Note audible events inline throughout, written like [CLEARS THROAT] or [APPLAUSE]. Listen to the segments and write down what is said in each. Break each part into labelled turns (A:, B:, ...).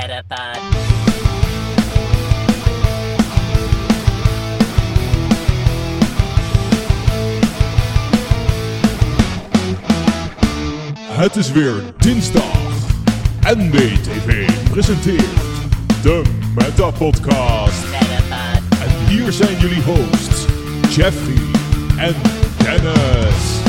A: Metapod.
B: Het is weer dinsdag. NBTV presenteert de Meta Podcast.
A: Metapod.
B: En hier zijn jullie hosts, Jeffrey en Dennis.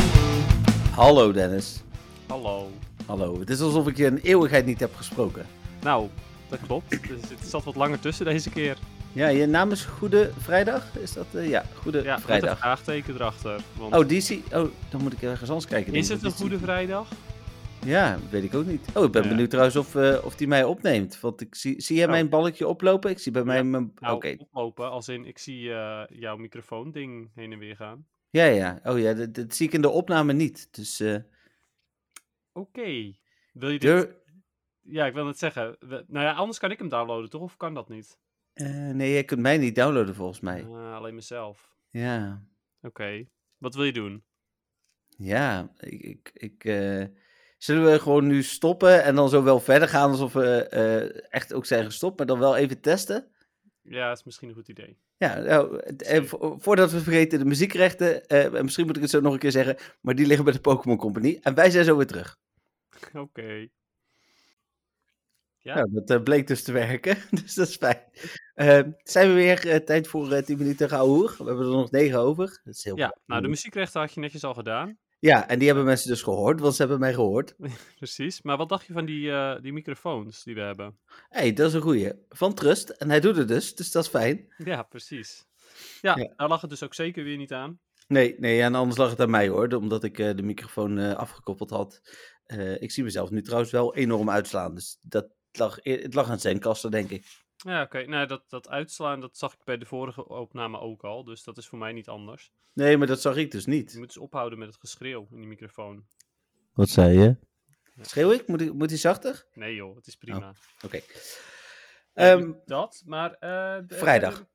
C: Hallo Dennis.
D: Hallo.
C: Hallo. Het is alsof ik je een eeuwigheid niet heb gesproken.
D: Nou, dat klopt. Dus het zat wat langer tussen deze keer.
C: Ja, je naam is Goede Vrijdag? Is dat? eh, ja, Goede
D: Ja,
C: Vrijdag.
D: vraagteken erachter. Want
C: Oh, die zie... Oh, dan moet ik ergens anders kijken.
D: is het een goede vrijdag?
C: Ja, weet ik ook niet. Oh, ik ben
D: Ja.
C: benieuwd trouwens of, eh, of die mij opneemt. Want ik zie... Zie jij
D: Oh.
C: mijn balkje oplopen? Ik zie bij mij
D: Ja.
C: mijn...
D: Nou,
C: Oké.
D: oplopen, als in ik zie eh, jouw microfoon-ding heen en weer gaan.
C: Ja, ja. Oh ja, dat, dat zie ik in de opname niet. Dus...
D: Oké. Wil je dit... Ja, ik wil het zeggen. We- Nou ja, anders kan ik hem downloaden, toch? Of kan dat niet?
C: eh, nee, je kunt mij niet downloaden volgens mij.
D: Ah, alleen mezelf.
C: Ja.
D: Oké. Wat wil je doen?
C: Ja, ik... ik, ik eh, Zullen we gewoon nu stoppen en dan zo wel verder gaan alsof we eh, echt ook zijn gestopt, maar dan wel even testen?
D: Ja, dat is misschien een goed idee.
C: Ja, nou, voordat we vergeten de muziekrechten, eh, en misschien moet ik het zo nog een keer zeggen, maar die liggen bij de Pokémon Company. En wij zijn zo weer terug. [LAUGHS]
D: Oké. Ja.
C: Nou, dat eh, bleek dus te werken, [LAUGHS] dus dat is fijn. Eh, zijn we weer eh, tijd voor eh 10 minuten gehoor? We hebben er nog 9 over. Dat is heel
D: Ja, nou, de muziekrechten had je netjes al gedaan.
C: Ja, en die hebben mensen dus gehoord, want ze hebben mij gehoord. [LAUGHS]
D: Precies. Maar wat dacht je van die, die microfoons die we hebben?
C: Hé, hey, dat is een goeie. Van Trust. En hij doet het dus, dus dat is fijn.
D: Ja, precies. Ja,
C: Ja.
D: daar lag het dus ook zeker weer niet aan.
C: Nee, nee, en anders lag het aan mij hoor, omdat ik de microfoon afgekoppeld had. Ik zie mezelf nu trouwens wel enorm uitslaan, dus dat lag, het lag aan het zendkasten, denk ik.
D: Ja, oké. Nou, dat, dat uitslaan, dat zag ik bij de vorige opname ook al. Dus dat is voor mij niet anders.
C: Nee, maar dat zag ik dus
D: Je
C: niet.
D: moet dus ophouden met het geschreeuw in die microfoon.
C: Wat zei je? Schreeuw ik? Moet, ik, moet hij zachter?
D: Nee joh, het is prima.
C: Oké.
D: Ja,
C: Ehm,
D: dat, maar... eh, de-
C: Vrijdag.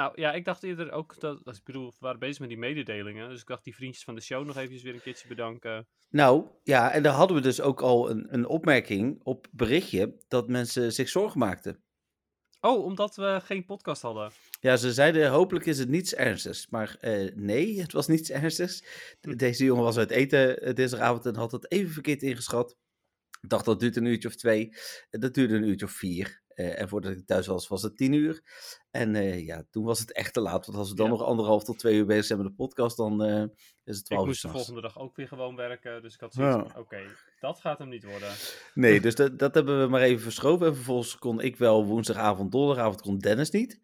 D: Nou ja, ik dacht eerder ook dat... Ik bedoel, we waren bezig met die mededelingen. Dus ik dacht die vriendjes van de show nog eventjes weer een keertje bedanken.
C: nou, ja, en daar hadden we dus ook al een, een opmerking op berichtje dat mensen zich zorgen maakten.
D: Oh, omdat we geen podcast hadden.
C: Ja, ze zeiden hopelijk is het niets ernstigs. Maar eh, nee, het was niets ernstigs. De- Deze jongen was uit eten eh, dinsdagavond en had het even verkeerd ingeschat. Ik dacht dat duurt een uurtje of twee. Eh, Dat duurde een uurtje of vier. Eh, en voordat ik thuis was, was het tien uur. En eh, ja, toen was het echt te laat. Want als we dan
D: Ja.
C: nog anderhalf tot twee uur bezig zijn met de podcast, dan is het
D: Ik
C: twaalf uur
D: moest de volgende dag ook weer gewoon werken. Dus ik had zoiets
C: Ja.
D: van, oké, dat gaat hem niet worden.
C: Nee, [LAUGHS] dus dat, dat hebben we maar even verschoven. En vervolgens kon ik wel woensdagavond, donderdagavond kon Dennis niet.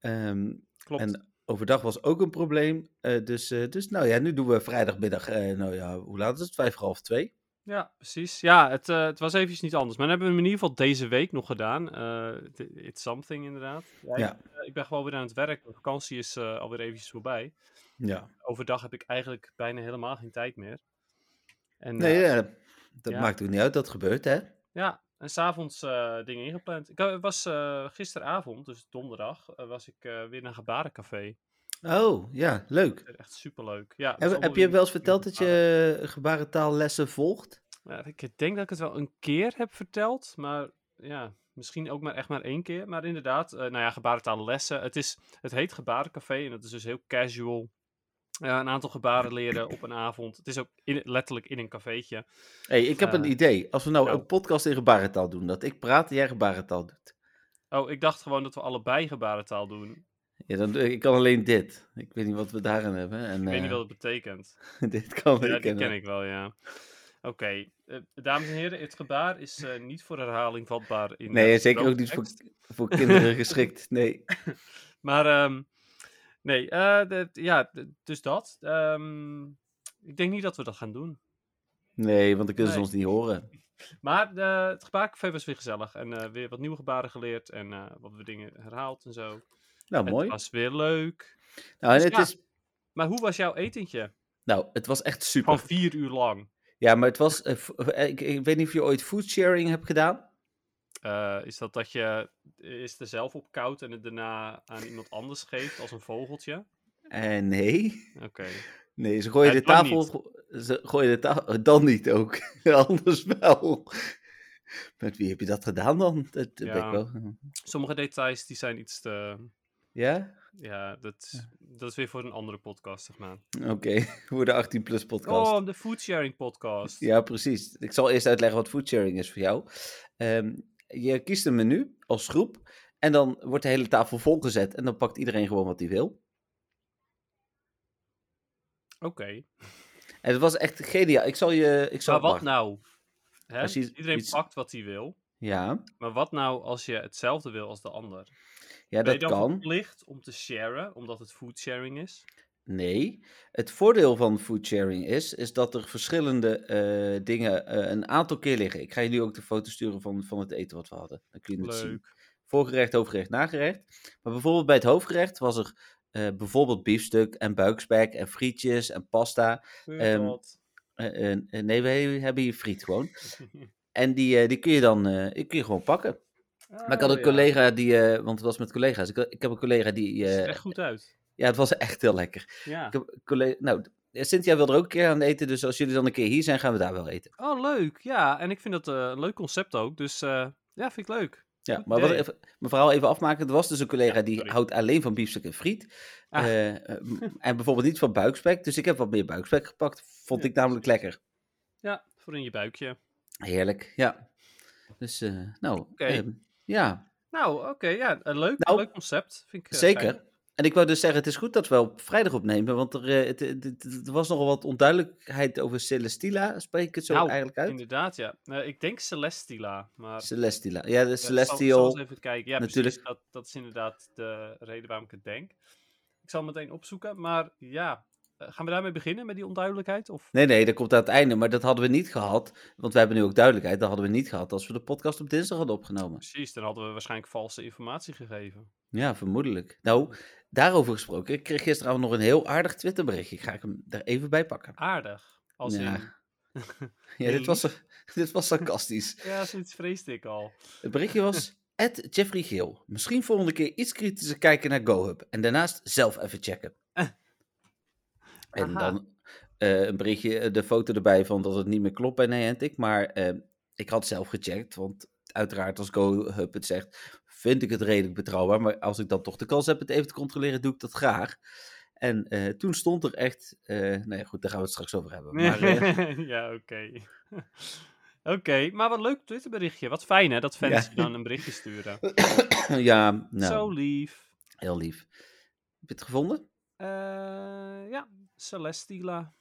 C: Ehm,
D: Klopt.
C: En overdag was ook een probleem. dus, dus nou ja, nu doen we vrijdagmiddag, nou ja, hoe laat is het? Vijf voor half twee.
D: Ja, precies. Ja, het, eh, het was eventjes niet anders. Maar dan hebben we hem in ieder geval deze week nog gedaan. Eh, it- it's something inderdaad. Ja,
C: Ja.
D: Ik, eh, ik ben gewoon weer aan het werk. De vakantie is eh, alweer eventjes voorbij.
C: Ja.
D: Overdag heb ik eigenlijk bijna helemaal geen tijd meer. En,
C: Nee, ja, dat
D: ja.
C: maakt ook niet uit, dat gebeurt hè.
D: ja, en s'avonds dingen ingepland. Ik was gisteravond, dus donderdag, was ik weer naar Gebarencafé.
C: Oh, ja, leuk.
D: Echt superleuk. Ja,
C: Heb, heb je wel eens verteld dat je eh, gebarentaallessen volgt?
D: Ja, ik denk dat ik het wel een keer heb verteld, maar ja, misschien ook maar echt maar één keer. Maar inderdaad, eh, nou ja, gebarentaallessen. Het, is, het heet Gebarencafé en dat is dus heel casual. Ja, een aantal gebaren leren op een avond. Het is ook in, letterlijk in een cafeetje.
C: hey, ik heb een
D: Eh,
C: idee. Als we nou
D: nou.
C: een podcast in gebarentaal doen, dat ik praat en jij gebarentaal doet.
D: Oh, ik dacht gewoon dat we allebei gebarentaal doen.
C: Ja, dan, ik kan alleen dit. Ik weet niet wat we daarin hebben. En,
D: Ik weet niet
C: eh,
D: wat het betekent. [LAUGHS]
C: dit kan
D: Ja,
C: ik.
D: ken
C: eh,
D: ik wel, ja. Oké, eh, dames en heren, het gebaar is eh, niet voor herhaling vatbaar in
C: Nee, zeker ook niet voor, voor kinderen geschikt. [LAUGHS] Nee. [LAUGHS]
D: Maar ehm, nee, eh, de- ja, dus dat. Ehm, ik denk niet dat we dat gaan doen.
C: Nee, want dan kunnen ze ons niet horen.
D: Maar eh, het gebaarcafé was weer gezellig. En eh, weer wat nieuwe gebaren geleerd. En eh, wat we dingen herhaald en zo.
C: Nou,
D: Het
C: mooi.
D: was weer leuk.
C: Nou, en
D: dus
C: het
D: ja.
C: is,
D: Maar hoe was jouw etentje?
C: nou, het was echt super.
D: Van vier uur lang.
C: Ja, maar het was. eh, eh, ik, ik weet niet of je ooit foodsharing hebt gedaan.
D: Eh, is dat dat je eerst er zelf op koudt en het daarna aan iemand anders geeft als een vogeltje?
C: Eh, nee.
D: Oké.
C: Nee, ze gooien de tafel. Ze gooien de tafel. Dan niet ook. [LAUGHS] Anders wel. Met wie heb je dat gedaan dan? Dat, ik wel-
D: Sommige details die zijn iets te...
C: Ja?
D: Ja, dat, dat is weer voor een andere podcast, zeg maar.
C: Oké, [LAUGHS] voor de 18 plus podcast.
D: Oh, de foodsharing podcast.
C: Ja, precies. Ik zal eerst uitleggen wat foodsharing is voor jou. Ehm, je kiest een menu als groep en dan wordt de hele tafel volgezet en dan pakt iedereen gewoon wat hij wil.
D: Oké.
C: En het was echt geniaal. Ik zal je... Ik zal
D: Maar wat nou? Hè?
C: Als je
D: Iedereen
C: iets-
D: pakt wat hij wil.
C: Ja,
D: Maar wat nou als je hetzelfde wil als de ander?
C: Ja
D: ben
C: dat
D: dan
C: kan.
D: verplicht om te sharen, omdat het foodsharing is?
C: Nee. Het voordeel van foodsharing is, is dat er verschillende eh, dingen eh, een aantal keer liggen. Ik ga je nu ook de foto sturen van, van het eten wat we hadden. Dan kun je het zien. Voorgerecht, hoofdgerecht, nagerecht. Maar bijvoorbeeld bij het hoofdgerecht was er eh, bijvoorbeeld biefstuk en buikspek en frietjes en pasta. Eh, nee, wij hebben hier friet gewoon. [LAUGHS] En die, die kun je dan kun je gewoon pakken. Maar ik had
D: Oh,
C: een collega die, eh, want het was met collega's. Ik, had- ik heb een collega die,
D: Het ziet er
C: eh,
D: echt goed uit.
C: ja, het was echt heel lekker.
D: Ja.
C: Ik heb collega, nou, eh, Cynthia wil er ook een keer aan eten, dus als jullie dan een keer hier zijn, gaan we daar wel eten.
D: Oh, leuk. Ja, en ik vind dat eh, een leuk concept ook. Dus eh, ja, vind ik leuk.
C: Ja, maar wat even, mijn verhaal even afmaken. Er was dus een collega
D: Ja,
C: die houdt alleen van biefstuk en friet.
D: Ah.
C: Eh, eh, [LAUGHS] en bijvoorbeeld niet van buikspek. Dus ik heb wat meer buikspek gepakt. Vond
D: Ja,
C: ik namelijk lekker.
D: Ja, voor in je buikje.
C: Heerlijk, ja. Dus, eh, nou,
D: Oké.
C: ehm, ja,
D: Nou, oké. ja, een leuk,
C: Nou,
D: leuk concept. Vind ik, eh,
C: zeker.
D: fijn.
C: En ik wou dus zeggen, het is goed dat we op vrijdag opnemen. Want er, eh, het, het- het- was nogal wat onduidelijkheid over Celestila. Spreek ik het zo
D: Nou,
C: eigenlijk uit?
D: Inderdaad, ja. Eh, ik denk Celestila, maar...
C: Celestila. Ja, de
D: Ja,
C: Celestial.
D: zal even kijken. Ja,
C: natuurlijk.
D: precies. Dat, dat is inderdaad de reden waarom ik het denk. Ik zal het meteen opzoeken, maar ja. Eh, gaan we daarmee beginnen, met die onduidelijkheid? Of...
C: Nee, nee, dat komt aan het einde. Maar dat hadden we niet gehad. Want we hebben nu ook duidelijkheid. Dat hadden we niet gehad als we de podcast op dinsdag hadden opgenomen.
D: Precies, dan hadden we waarschijnlijk valse informatie gegeven.
C: Ja, vermoedelijk. Nou, daarover gesproken. Ik kreeg gisteravond nog een heel aardig Twitterberichtje. Ik ga ik hem er even bij pakken.
D: Aardig. Als
C: Ja.
D: in... [LAUGHS]
C: Ja, dit was, [LAUGHS] dit was sarcastisch. [LAUGHS]
D: Ja, zoiets vreesde ik al.
C: Het berichtje was... Ed Jeffrey Geel. Misschien volgende keer iets kritischer kijken naar GoHub. En daarnaast zelf even checken. En
D: Aha.
C: dan eh, een berichtje, eh, de foto erbij van dat het niet meer klopt bij Niantic. Maar eh, ik had zelf gecheckt, want uiteraard als GoHub het zegt, vind ik het redelijk betrouwbaar. Maar als ik dan toch de kans heb het even te controleren, doe ik dat graag. En eh, toen stond er echt, nee goed, daar gaan we het straks over hebben. Maar, [LAUGHS]
D: ja, oké. [LAUGHS] Oké, maar wat leuk Twitterberichtje. Wat fijn hè, dat fans
C: Ja.
D: dan een berichtje sturen. [COUGHS]
C: ja, nou,
D: Zo lief.
C: heel lief. Heb je het gevonden?
D: Ja, Celestila.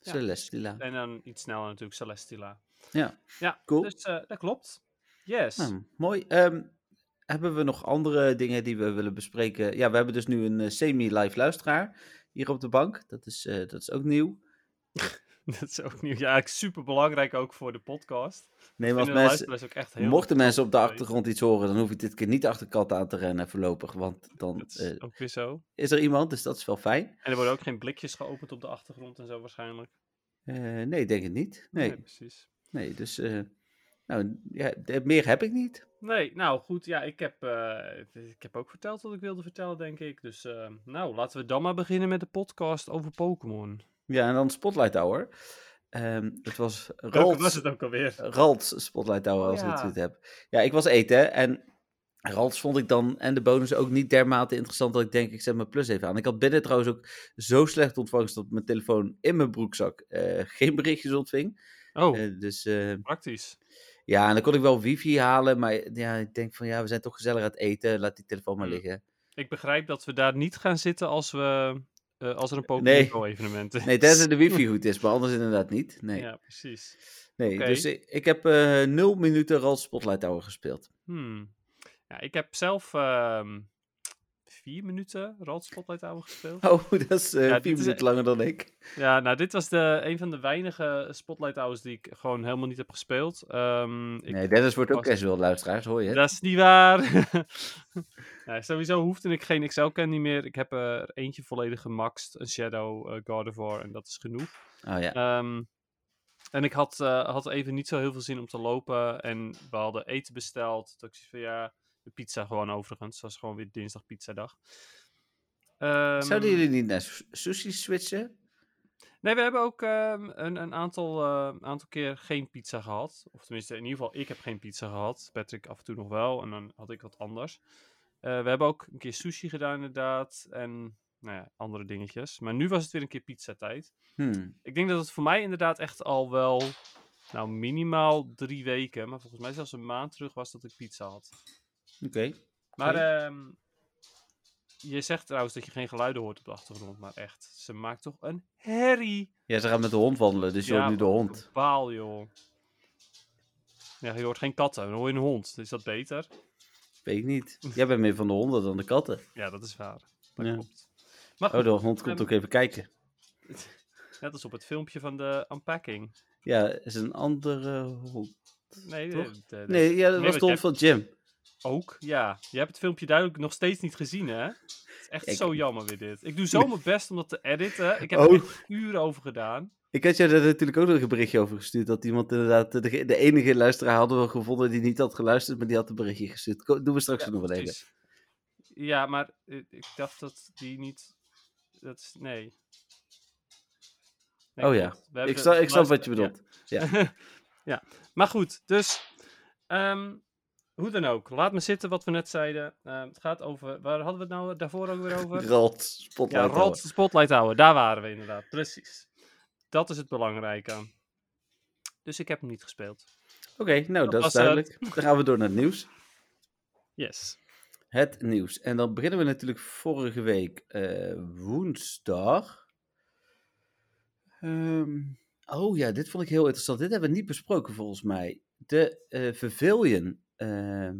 D: Ja.
C: Celestila.
D: En dan iets sneller natuurlijk, Celestila.
C: Ja,
D: Ja,
C: Cool.
D: dus eh, dat klopt. Yes.
C: nou, mooi. Ehm, hebben we nog andere dingen die we willen bespreken? Ja, we hebben dus nu een eh, semi-live luisteraar hier op de bank. Dat is, eh, dat is ook nieuw. [LAUGHS]
D: dat is ook nieuw. Ja, super belangrijk ook voor de podcast.
C: Nee, maar als mensen,
D: ook echt heel
C: mochten mensen op de achtergrond iets horen, dan hoef ik dit keer niet achter kat aan te rennen voorlopig. Want dan
D: Dat is
C: eh,
D: ook weer zo.
C: is er iemand, dus dat is wel fijn.
D: En er worden ook geen blikjes geopend op de achtergrond en zo waarschijnlijk.
C: Eh, nee, denk het niet. Nee,
D: precies.
C: nee dus eh, nou, ja, meer heb ik niet.
D: Nee, nou goed, ja, ik heb, ik heb ook verteld wat ik wilde vertellen, denk ik. Dus nou, laten we dan maar beginnen met de podcast over Pokémon.
C: Ja, en dan Spotlight Hour. Ehm, het was Ralts,
D: was het ook alweer?
C: Ralts Spotlight Hour,
D: Oh,
C: als ik het goed heb. Ja, ik was eten en Ralts vond ik dan en de bonus ook niet dermate interessant dat ik denk, ik zet mijn plus even aan. Ik had binnen trouwens ook zo slecht ontvangst dat mijn telefoon in mijn broekzak eh, [LAUGHS] geen berichtjes ontving.
D: Oh,
C: Eh, dus eh,
D: praktisch.
C: ja, en dan kon ik wel wifi halen, maar ja, ik denk van ja, we zijn toch gezellig aan het eten, laat die telefoon maar liggen.
D: Ik begrijp dat we daar niet gaan zitten als, we, eh, als er een Pokémon
C: Nee.
D: Evenement is.
C: Nee, tenzij de wifi [LAUGHS] goed is, maar anders inderdaad niet. Nee,
D: Ja, precies.
C: nee dus ik, ik heb eh nul minuten Ralts Spotlight Hour gespeeld.
D: Hmm. Ja, ik heb zelf ehm, vier minuten Rad Spotlight Hour gespeeld.
C: Oh, [LAUGHS] dat is eh,
D: Ja,
C: vier
D: is-
C: minuten langer dan ik.
D: Ja, nou, dit was de, een van de weinige Spotlight Hours die ik gewoon helemaal niet heb gespeeld. Ehm, ik,
C: Nee, Dennis wordt ook casual, luisteraars, hoor je?
D: Dat is niet waar. [LAUGHS] nee, sowieso hoefde ik geen XL-candy meer. Ik heb er eentje volledig gemaxt, een Shadow uh, Gardevoir, en dat is genoeg.
C: Oh ja.
D: Ehm, en ik had, eh, had even niet zo heel veel zin om te lopen. En we hadden eten besteld. Toen ik van ja, pizza gewoon overigens. Het was gewoon weer dinsdag pizzadag. Ehm,
C: Zouden jullie niet naar su- sushi switchen?
D: Nee, we hebben ook ehm, een, een aantal, eh, aantal keer geen pizza gehad. Of tenminste, in ieder geval, ik heb geen pizza gehad. Patrick af en toe nog wel. En dan had ik wat anders. Eh, we hebben ook een keer sushi gedaan, inderdaad. En nou ja, andere dingetjes. Maar nu was het weer een keer pizza-tijd.
C: Hmm.
D: Ik denk dat het voor mij inderdaad echt al wel, nou minimaal drie weken, maar volgens mij zelfs een maand terug was dat ik pizza had.
C: Oké.
D: Maar ehm, je zegt trouwens dat je geen geluiden hoort op de achtergrond, maar echt, ze maakt toch een herrie.
C: Ja, ze gaan met de hond wandelen, dus je hoort nu de hond.
D: Baal joh. Ja, je hoort geen katten, dan hoor je een hond. Is dat beter?
C: Weet ik niet. Jij bent meer van de honden dan de katten.
D: Ja, dat is waar. Dat
C: Ja.
D: klopt. Maar
C: Oh, de hond komt
D: Ehm,
C: ook even kijken. [LAUGHS]
D: net als op het filmpje van de unpacking.
C: Ja, is een andere hond.
D: Nee, de-
C: Toch?
D: de- de-
C: Nee, ja, dat
D: Nee,
C: was de hond van Jim.
D: Ook, ja. Je hebt het filmpje duidelijk nog steeds niet gezien, hè? Het is echt
C: Ik-
D: zo jammer weer dit. Ik doe zo mijn best om dat te editen. Ik heb
C: Oh.
D: er echt uren over gedaan.
C: Ik had jou daar natuurlijk ook nog een berichtje over gestuurd. Dat iemand inderdaad, de, de enige luisteraar hadden we gevonden die niet had geluisterd, maar die had een berichtje gestuurd. Ko- Doen we straks nog wel even.
D: Ja, maar eh, ik dacht dat die niet... Dat is... Nee. Nee,
C: Oh ja. Ik snap, ik snap wat je bedoelt.
D: Ja. [LAUGHS] ja. Maar goed, dus... ehm, hoe dan ook. Laat me zitten wat we net zeiden. Ehm, het gaat over... Waar hadden we het nou daarvoor ook weer over? [LAUGHS]
C: Ralt,
D: Ja,
C: spotlight.
D: Rod de Spotlight houden. Daar waren we inderdaad. Precies. Dat is het belangrijke. Dus ik heb hem niet gespeeld.
C: Oké, nou dat, is duidelijk. Dan gaan we door naar het nieuws. [LAUGHS]
D: Yes.
C: Het nieuws. En dan beginnen we natuurlijk vorige week eh, woensdag. Ehm, oh ja, dit vond ik heel interessant. Dit hebben we niet besproken volgens mij. De eh Pavilion. Ehm,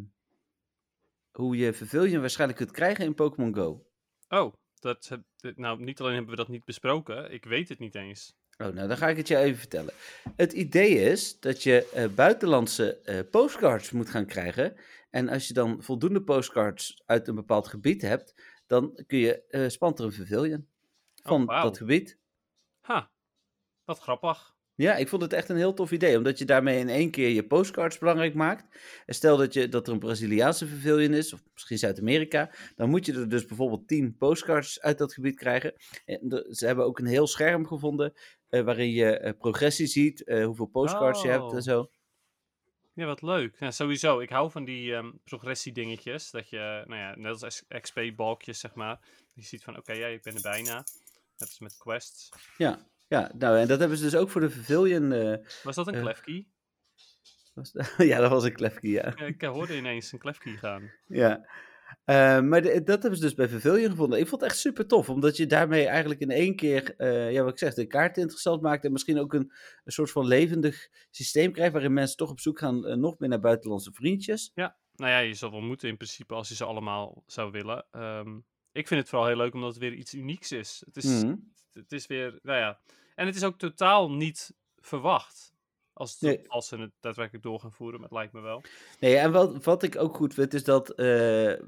C: hoe je Pavilion waarschijnlijk kunt krijgen in Pokémon Go.
D: Oh, dat heb, nou, niet alleen hebben we dat niet besproken, ik weet het niet eens.
C: Oh, nou dan ga ik het je even vertellen. Het idee is dat je eh, buitenlandse eh, postcards moet gaan krijgen. En als je dan voldoende postcards uit een bepaald gebied hebt, dan kun je eh spant er een Pavilion van
D: wauw.
C: dat gebied.
D: Ha, wat grappig.
C: Ja, ik vond het echt een heel tof idee, omdat je daarmee in één keer je postcards belangrijk maakt. En stel dat, je, dat er een Braziliaanse pavilion is, of misschien Zuid-Amerika, dan moet je er dus bijvoorbeeld 10 postcards uit dat gebied krijgen. En ze hebben ook een heel scherm gevonden, eh, waarin je eh, progressie ziet, eh, hoeveel postcards je hebt
D: Oh.
C: en zo.
D: Ja, wat leuk. Ja, sowieso, ik hou van die ehm progressiedingetjes. Dat je, nou ja, net als XP-balkjes, zeg maar. Je ziet van, oké, ja, ik ben er bijna. Net als met quests.
C: Ja, ja nou, en dat hebben ze dus ook voor de pavilion. eh,
D: Was dat een
C: Eh.
D: Klefki?
C: was- [LAUGHS] ja, dat was een klefkie, ja.
D: Ja, ik eh, hoorde ineens een Klefki gaan.
C: Ja. Eh, maar de- dat hebben ze dus bij Pavilion gevonden. Ik vond het echt super tof, omdat je daarmee eigenlijk in één keer, eh, ja, wat ik zeg, de kaart interessant maakt en misschien ook een, een soort van levendig systeem krijgt, waarin mensen toch op zoek gaan eh, nog meer naar buitenlandse vriendjes.
D: Nou ja, je zal wel moeten in principe als je ze allemaal zou willen. Ehm, ik vind het vooral heel leuk omdat het weer iets unieks is. Het is,
C: Mhm.
D: Het is weer, nou ja. En het is ook totaal niet verwacht. Als, het-
C: Nee.
D: als ze het daadwerkelijk door gaan voeren, maar het lijkt me wel.
C: Nee, en wat, wat ik ook goed vind, is dat, eh, ik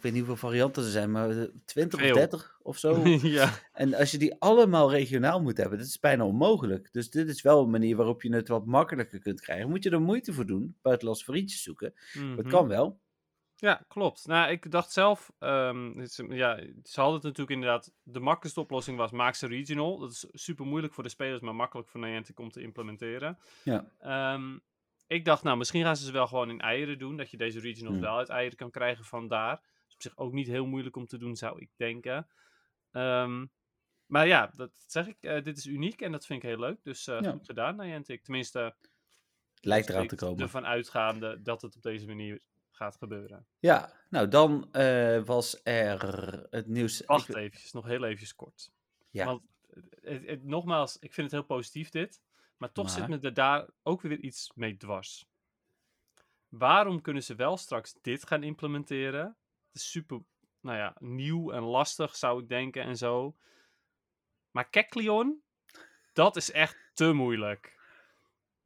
C: weet niet hoeveel varianten er zijn, maar eh, 20 of
D: Veel.
C: 30 of zo. [LAUGHS]
D: ja.
C: En als je die allemaal regionaal moet hebben, dat is bijna onmogelijk. Dus dit is wel een manier waarop je het wat makkelijker kunt krijgen. Moet je er moeite voor doen, buitenlandse vriendjes zoeken. Dat
D: mhm.
C: kan wel.
D: Ja, klopt. Nou, ik dacht zelf, ehm, het is- ja, ze hadden het natuurlijk inderdaad, de makkelijkste oplossing was maak ze regional. Dat is super moeilijk voor de spelers, maar makkelijk voor Niantic om te implementeren.
C: Ja.
D: Ehm, ik dacht, nou, misschien gaan ze ze wel gewoon in eieren doen, dat je deze regionals
C: Hmm.
D: wel uit eieren kan krijgen van daar. Dat is op zich ook niet heel moeilijk om te doen, zou ik denken. Ehm, maar ja, dat zeg ik, eh, dit is uniek en dat vind ik heel leuk. Dus eh,
C: Ja.
D: goed gedaan, Niantic. Tenminste,
C: Lijkt eraan te komen.
D: ervan uitgaande dat het op deze manier gaat gebeuren.
C: Ja, nou dan eh, was er het nieuws.
D: Wacht
C: ik-
D: eventjes, nog heel eventjes kort.
C: Ja.
D: Want het, het- nogmaals, ik vind het heel positief dit. Maar toch zit me er daar ook weer iets mee dwars. Waarom kunnen ze wel straks dit gaan implementeren? Het is super, nou ja, nieuw en lastig zou ik denken en zo. Maar Kekleon, dat is echt te moeilijk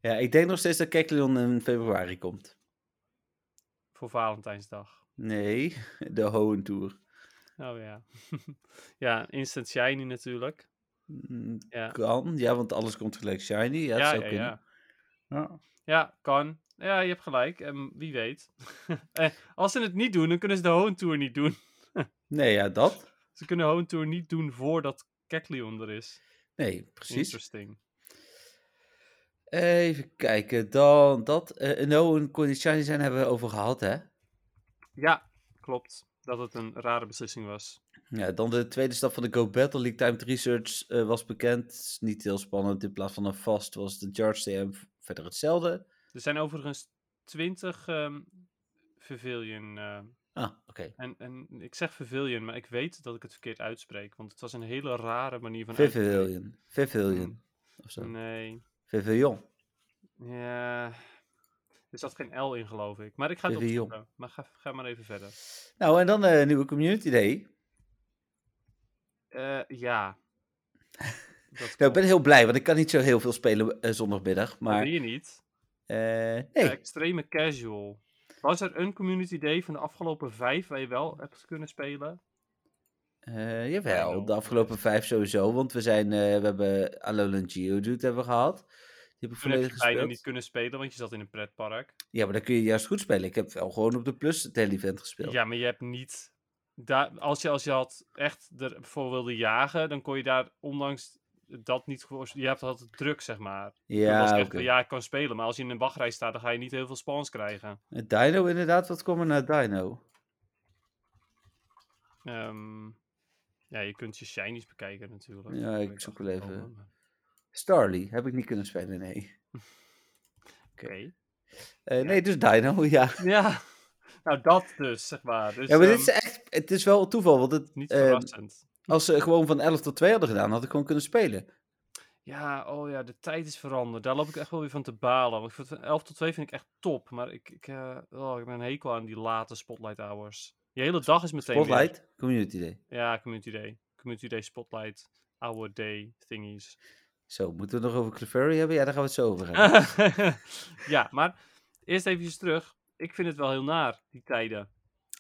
C: Ja, ik denk nog steeds dat Kekleon in februari komt.
D: Voor Valentijnsdag.
C: Nee, [LAUGHS] de Hohen Tour.
D: Oh ja. [LAUGHS] ja, instant shiny natuurlijk.
C: Mm,
D: Ja,
C: Kan, ja, want alles komt gelijk shiny. Ja,
D: ja,
C: zou
D: ja, ja.
C: Ja.
D: Kan. Ja, je hebt gelijk. Ehm, wie weet. [LAUGHS] Eh, als ze het niet doen, dan kunnen ze de Hoenn Tour niet doen.
C: Nee, ja, dat.
D: Ze kunnen de Hoenn Tour niet doen voordat Kekleon er is.
C: Nee, precies.
D: Interesting.
C: Even kijken, dan dat. eh no en shiny zijn, hebben we over gehad, hè?
D: Ja, klopt. Dat het een rare beslissing was.
C: Ja, dan de tweede stap van de Go Battle League Timed Research eh, was bekend. Niet heel spannend. In plaats van een vast was de Charge TM verder hetzelfde.
D: Er zijn overigens 20 ehm Pavilion. eh,
C: Ah, oké.
D: en, en ik zeg Pavilion, maar ik weet dat ik het verkeerd uitspreek. Want het was een hele rare manier van.
C: Vivilion. Of zo.
D: Nee.
C: Vivilion.
D: Ja. Er zat geen L in, geloof ik. Maar ik ga het opzoeken. Maar ga, ga maar even verder.
C: Nou, en dan eh, een nieuwe Community Day.
D: Eh, ja. [LAUGHS] Dat
C: Nou, ik ben heel blij, want ik kan niet zo heel veel spelen eh, zondagmiddag. Maar
D: je niet.
C: eh, nee,
D: Extreme casual. Was er een community day van de afgelopen vijf waar je wel hebt kunnen spelen?
C: Eh, jawel, de afgelopen vijf sowieso. Want we zijn, eh, we hebben Alolan Geodude hebben we gehad. Die heb ik
D: Toen heb je bijna
C: gespeeld.
D: niet kunnen spelen, want je zat in een pretpark.
C: Ja, maar dan kun je juist goed spelen. Ik heb wel gewoon op de Plus het hele event gespeeld.
D: Ja, maar je hebt niet... Daar, als, je, als je had echt ervoor wilde jagen, dan kon je daar ondanks dat niet. Je hebt altijd druk, zeg maar. Was
C: ja
D: echt,
C: oké.
D: ja, ik kan spelen, maar als je in een wachtrij staat, dan ga je niet heel veel spawns krijgen.
C: Dino inderdaad, wat kwam er naar Dino?
D: Ehm, ja, je kunt je shinies bekijken natuurlijk.
C: Ja, ik zoek wel even.
D: maar-
C: Starly, heb ik niet kunnen spelen, nee. [LAUGHS]
D: Oké.
C: Eh, Nee, dus Dino, [LAUGHS] ja.
D: Ja, nou dat dus, zeg maar. Dus,
C: ja, maar dit
D: ehm,
C: is echt, het is wel toeval, want het,
D: niet
C: eh,
D: verrassend.
C: als ze gewoon van 11 tot 2 hadden gedaan, had ik gewoon kunnen spelen.
D: Ja, oh ja, de tijd is veranderd. Daar loop ik echt wel weer van te balen. Want van 11 tot 2 vind ik echt top. Maar ik, ik, eh, oh, ik ben een hekel aan die late spotlight hours. Je hele dag is meteen weer-
C: Spotlight, Community Day.
D: Ja, community day. Community day spotlight. Hour day thingies.
C: Zo, moeten we het nog over Clefairy hebben? Ja, daar gaan we het zo over hebben. [LAUGHS]
D: ja, maar eerst even terug. Ik vind het wel heel naar, die tijden.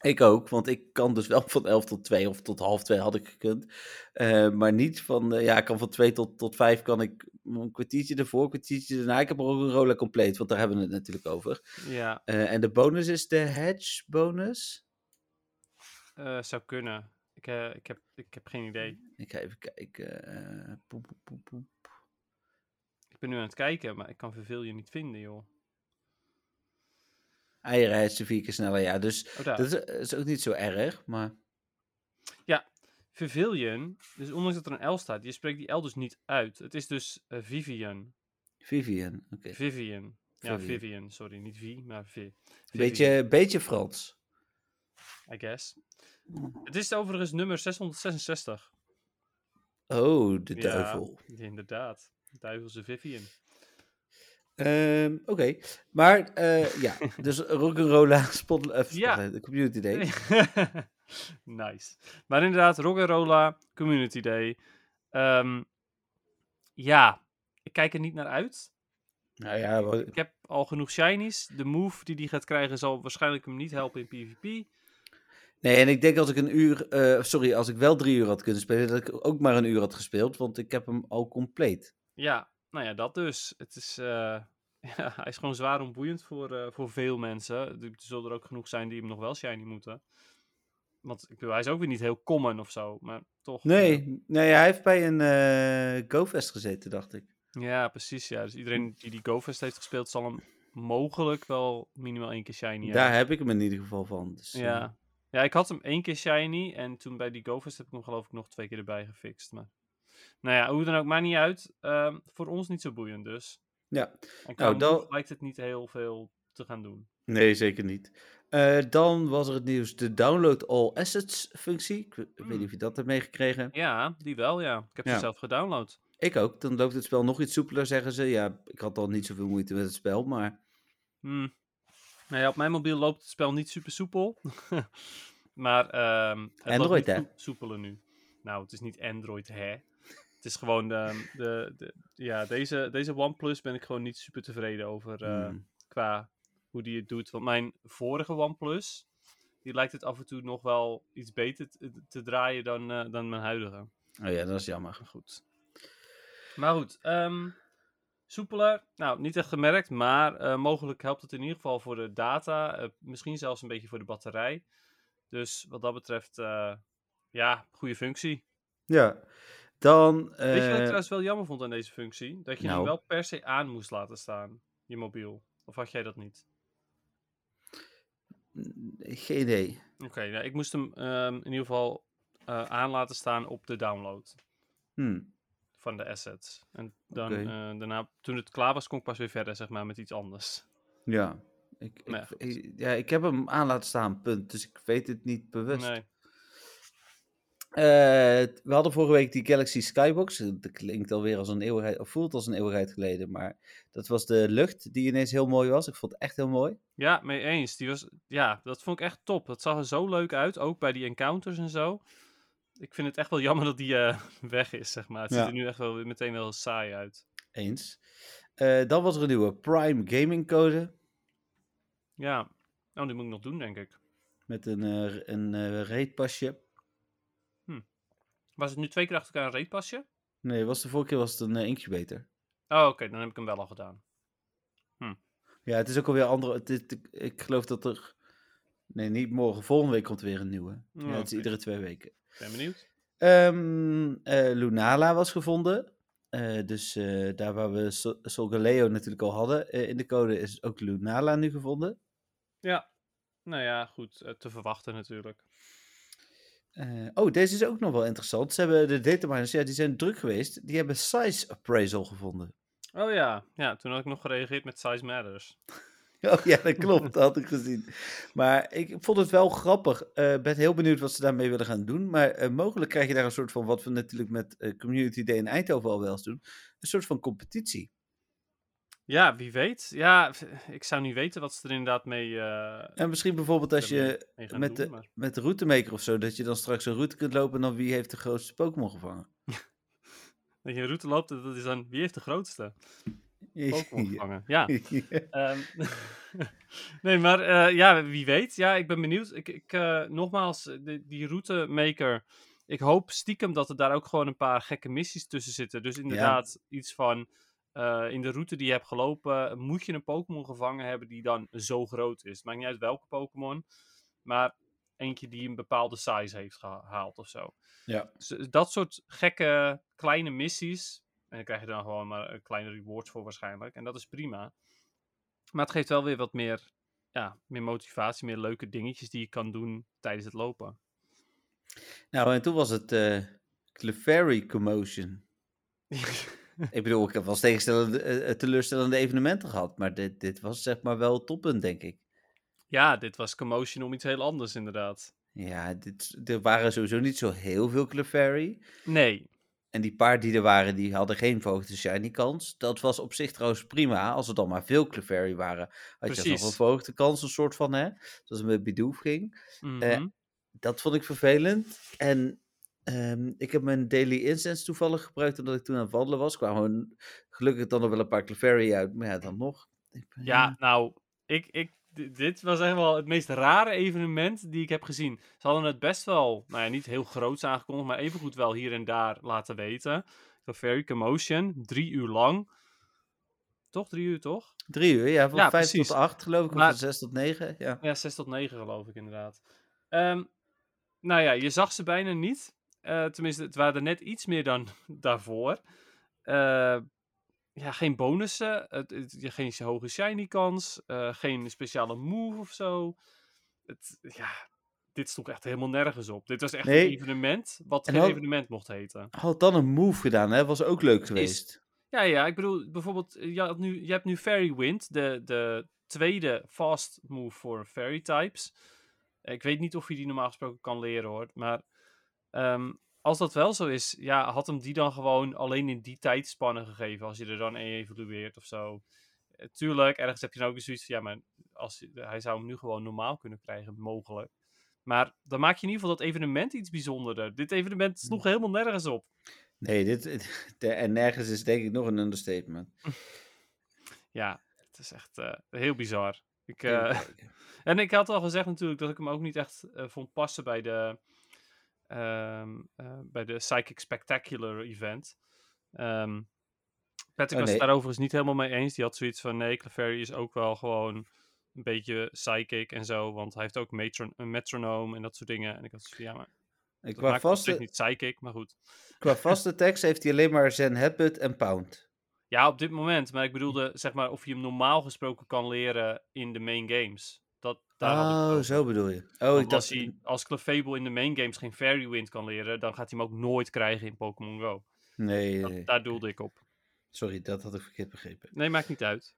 C: Ik ook, want ik kan dus wel van 11 tot 2 of tot half 2 had ik gekund. Eh, maar niet van, eh, ja, ik kan van 2 tot, tot 5 kan ik een kwartiertje ervoor, een kwartiertje daarna. Ik heb ook een roller compleet, want daar hebben we het natuurlijk over.
D: Ja,
C: Eh, en de bonus is de hedge bonus.
D: Eh, zou kunnen. Ik, eh, ik, heb, ik heb geen idee.
C: Ik ga even kijken. eh, poep, poep, poep, poep.
D: Ik ben nu aan het kijken, maar ik kan je niet vinden, joh.
C: Eieren hedge vier keer sneller, ja. Dus
D: Oh,
C: dat is, is ook niet zo erg, maar...
D: Pavilion, dus ondanks dat er een L staat, je spreekt die L dus niet uit. Het is dus Vivian.
C: Vivian, oké.
D: Vivian. Ja,
C: Vivian.
D: Vivian, sorry. Niet Vi, maar Vi.
C: Beetje, beetje Frans.
D: I guess. Het is overigens nummer 666.
C: Oh, de
D: Ja.
C: duivel.
D: Inderdaad. Duivelse Vivian.
C: Ehm, Oké, maar eh, ja, [LAUGHS] dus Rock'n'Rolla Spot, eh,
D: Ja.
C: Spotlight, de Community Day. [LAUGHS]
D: nice. Maar inderdaad, Rock'n'Rolla Community Day. Ehm, ja, ik kijk er niet naar uit.
C: Nou ja, wa-
D: Ik heb al genoeg shinies. De move die die gaat krijgen zal waarschijnlijk hem niet helpen in PvP.
C: Nee, en ik denk als ik een uur, eh, sorry, als ik wel drie uur had kunnen spelen, dat ik ook maar een uur had gespeeld, want ik heb hem al compleet.
D: Ja, nou ja, dat dus. Het is, eh, [LAUGHS] ja, hij is gewoon zwaar onboeiend voor, eh, voor veel mensen. Er zullen er ook genoeg zijn die hem nog wel shiny moeten. Want ik bedoel, hij is ook weer niet heel common of zo, maar toch.
C: Nee, nee hij heeft bij een GoFest gezeten, dacht ik.
D: ja, precies. Ja. Dus iedereen die die GoFest heeft gespeeld, zal hem mogelijk wel minimaal één keer shiny
C: Daar
D: hebben.
C: heb ik hem in ieder geval van. Dus,
D: Ja. Ja, ik had hem één keer shiny en toen bij die GoFest heb ik hem geloof ik nog twee keer erbij gefixt. Maar... Nou ja, hoe dan ook, maakt niet uit. Ehm, voor ons niet zo boeiend dus.
C: ja,
D: En
C: Nou, dan-
D: lijkt het niet heel veel te gaan doen.
C: nee, zeker niet. Eh, dan was er het nieuws, de download all assets functie. Ik, we- ik weet niet of je dat hebt meegekregen.
D: Ja, die wel, ja. Ik heb
C: Ja.
D: ze zelf gedownload.
C: Ik ook. Dan loopt het spel nog iets soepeler, zeggen ze. Ja, ik had al niet zoveel moeite met het spel, maar...
D: Hmm. Nou ja, op mijn mobiel loopt het spel niet super soepel. [LAUGHS] maar ehm het loopt
C: Android,
D: niet
C: hè?
D: soe- soepeler nu. Nou, het is niet Android, hè. Het is gewoon de, de, de ja, deze, deze OnePlus ben ik gewoon niet super tevreden over eh,
C: Hmm.
D: qua hoe die het doet. Want mijn vorige OnePlus, die lijkt het af en toe nog wel iets beter te, te draaien dan, eh, dan mijn huidige.
C: Oh ja, dat is jammer.
D: Goed. Maar goed, ehm, soepeler. Nou, niet echt gemerkt, maar eh, mogelijk helpt het in ieder geval voor de data. eh, misschien zelfs een beetje voor de batterij. Dus wat dat betreft, eh, ja, goede functie.
C: Ja. Dan,
D: Weet je wat ik trouwens wel jammer vond aan deze functie? Dat je
C: nou.
D: hem wel per se aan moest laten staan, je mobiel. Of had jij dat niet?
C: geen idee.
D: Oké, nou, ik moest hem ehm, in ieder geval aan laten staan op de download
C: Hm.
D: Van de assets. En dan, eh, daarna, toen het klaar was, kon ik pas weer verder, zeg maar, met iets anders.
C: Ja. Ik,
D: ja,
C: ik- ja, ik heb hem aan laten staan, punt. Dus ik weet het niet bewust.
D: Nee.
C: Eh, we hadden vorige week die Galaxy Skybox. Dat klinkt alweer als een eeuwigheid, of voelt als een eeuwigheid geleden. Maar dat was de lucht die ineens heel mooi was. Ik vond het echt heel mooi.
D: Ja, mee eens. Die was, ja, dat vond ik echt top. Dat zag er zo leuk uit, ook bij die encounters en zo. Ik vind het echt wel jammer dat die eh, [LAUGHS] weg is, zeg maar. Het
C: Ja.
D: ziet er nu echt wel meteen wel saai uit.
C: Eens. Eh, dan was er een nieuwe Prime Gaming Code.
D: Ja, nou, die moet ik nog doen, denk ik.
C: Met een, eh, een raidpasje.
D: Was het nu twee keer achter elkaar een reetpasje?
C: Nee, was de vorige keer was het een incubator.
D: Oh, oké, dan heb ik hem wel al gedaan.
C: Ja, het is ook alweer andere. Het ik, geloof dat er. Nee, niet morgen. Volgende week komt er weer een nieuwe. Ja,
D: Oh,
C: het is iedere twee weken.
D: Ben benieuwd.
C: Ehm, eh, Lunala was gevonden. Eh, dus eh, daar waar we Sol- Solgaleo natuurlijk al hadden in de code, is ook Lunala nu gevonden.
D: Ja, nou ja, goed. te verwachten natuurlijk.
C: Oh, deze is ook nog wel interessant. Ze hebben de dataminers, ja, die zijn druk geweest. Die hebben size appraisal gevonden.
D: Oh ja, ja, toen had ik nog gereageerd met Size Matters. [LAUGHS]
C: Oh ja, dat klopt. Dat had ik gezien. Maar ik vond het wel grappig. Ik ben heel benieuwd wat ze daarmee willen gaan doen. Maar eh, mogelijk krijg je daar een soort van, wat we natuurlijk met eh, Community Day in Eindhoven al wel eens doen, een soort van competitie.
D: Ja, wie weet. Ja, ik zou niet weten wat ze er inderdaad mee,
C: En misschien bijvoorbeeld als je met
D: doen.
C: de,
D: maar-
C: met de routemaker of zo, dat je dan straks een route kunt lopen en dan wie heeft de grootste Pokémon gevangen. [LAUGHS]
D: Dat je een route loopt, dat is dan wie heeft de grootste Pokémon gevangen. [LAUGHS] Ja. Ehm, [LAUGHS] nee, maar eh, ja, wie weet. Ja, ik ben benieuwd. Ik, ik, eh, nogmaals, eh, die, die routemaker. Ik hoop stiekem dat er daar ook gewoon een paar gekke missies tussen zitten. Dus inderdaad, iets van. in de route die je hebt gelopen, moet je een Pokémon gevangen hebben die dan zo groot is. Maakt niet uit welke Pokémon, maar eentje die een bepaalde size heeft gehaald of zo.
C: ja.
D: Dus dat soort gekke kleine missies. En dan krijg je dan gewoon maar een kleine rewards voor waarschijnlijk. En dat is prima. Maar het geeft wel weer wat meer, ja, meer motivatie, meer leuke dingetjes die je kan doen tijdens het lopen.
C: Nou, en toen was het eh Clefairy Commotion. [LAUGHS] Ik bedoel, ik heb wel eens tegenstellende, eh, teleurstellende evenementen gehad, maar dit, dit was zeg maar wel het toppunt, denk ik.
D: ja, dit was commotion om iets heel anders inderdaad.
C: Ja, dit, er waren sowieso niet zo heel veel Clefairy.
D: Nee,
C: En die paar die er waren, die hadden geen verhoogde shiny kans. Dat was op zich trouwens prima, als er dan maar veel Clefairy waren. Had je nog
D: Precies.
C: een verhoogde kans, een soort van, hè? Zoals het met Bidoof ging.
D: mhm.
C: Dat vond ik vervelend. En ehm, ik heb mijn Daily Incense toevallig gebruikt, omdat ik toen aan het wandelen was. Kwamen gelukkig dan nog wel een paar Clefairy uit, maar ja, dan nog. Ik ben-
D: ja, nou, ik, ik, dit was echt wel het meest rare evenement die ik heb gezien. Ze hadden het best wel, nou ja, niet heel groots aangekondigd, maar evengoed wel hier en daar laten weten. Very Commotion, drie uur lang. Toch? Drie uur, toch?
C: Drie uur, ja, van
D: Ja,
C: vijf
D: precies.
C: tot acht geloof ik, of
D: Maar-
C: van zes tot negen. Ja.
D: Ja, 6 tot 9 geloof ik inderdaad. Ehm, nou ja, je zag ze bijna niet. Eh, tenminste, het waren er net iets meer dan [LAUGHS] daarvoor. Eh, ja, geen bonussen, het, het- je- geen hoge shiny kans, eh, geen speciale move of zo. Het, ja, dit stond echt helemaal nergens op. Dit was echt
C: Nee.
D: een evenement wat
C: En
D: geen evenement mocht heten.
C: Had dan een move gedaan, hè? Was ook leuk geweest.
D: Ja, ja, ik bedoel, bijvoorbeeld, eh, je, had nu, je hebt nu Fairy Wind, de, de tweede fast move voor Fairy types. Ik weet niet of je die normaal gesproken kan leren hoor, maar ehm, als dat wel zo is, ja, had hem die dan gewoon alleen in die tijdspanne gegeven, als je er dan een evolueert of zo. Eh, tuurlijk, ergens heb je dan ook zoiets van, ja, maar als, hij zou hem nu gewoon normaal kunnen krijgen, mogelijk. Maar dan maak je in ieder geval dat evenement iets bijzonderder. Dit evenement sloeg helemaal nergens op.
C: Nee, dit, [LAUGHS] de, en nergens is denk ik nog een understatement. [LAUGHS]
D: Ja, het is echt eh, heel bizar. Ik, eh, [LAUGHS] en ik had al gezegd natuurlijk dat ik hem ook niet echt eh, vond passen bij de, ehm, eh, bij de Psychic Spectacular event. Ehm Patrick
C: Oh,
D: was
C: nee.
D: het daar overigens niet helemaal mee eens. Die had zoiets van, nee, Clefairy is ook wel gewoon een beetje psychic en zo. Want hij heeft ook metron een metronoom en dat soort dingen. En ik had zoiets van, ja, maar
C: qua,
D: op zich
C: vaste,
D: niet psychic, maar goed.
C: qua vaste [LAUGHS] tekst heeft hij alleen maar Zen Headbutt en Pound.
D: Ja, op dit moment. Maar ik bedoelde, zeg maar, of je hem normaal gesproken kan leren in de main games. Daar
C: Oh, zo bedoel je. Oh,
D: Want
C: ik
D: als, hij, als Clefable in de main games geen Fairy Wind kan leren, dan gaat hij hem ook nooit krijgen in Pokémon Go.
C: Nee,
D: Dat,
C: nee.
D: daar doelde ik op.
C: sorry, dat had ik verkeerd begrepen.
D: Nee, maakt niet uit.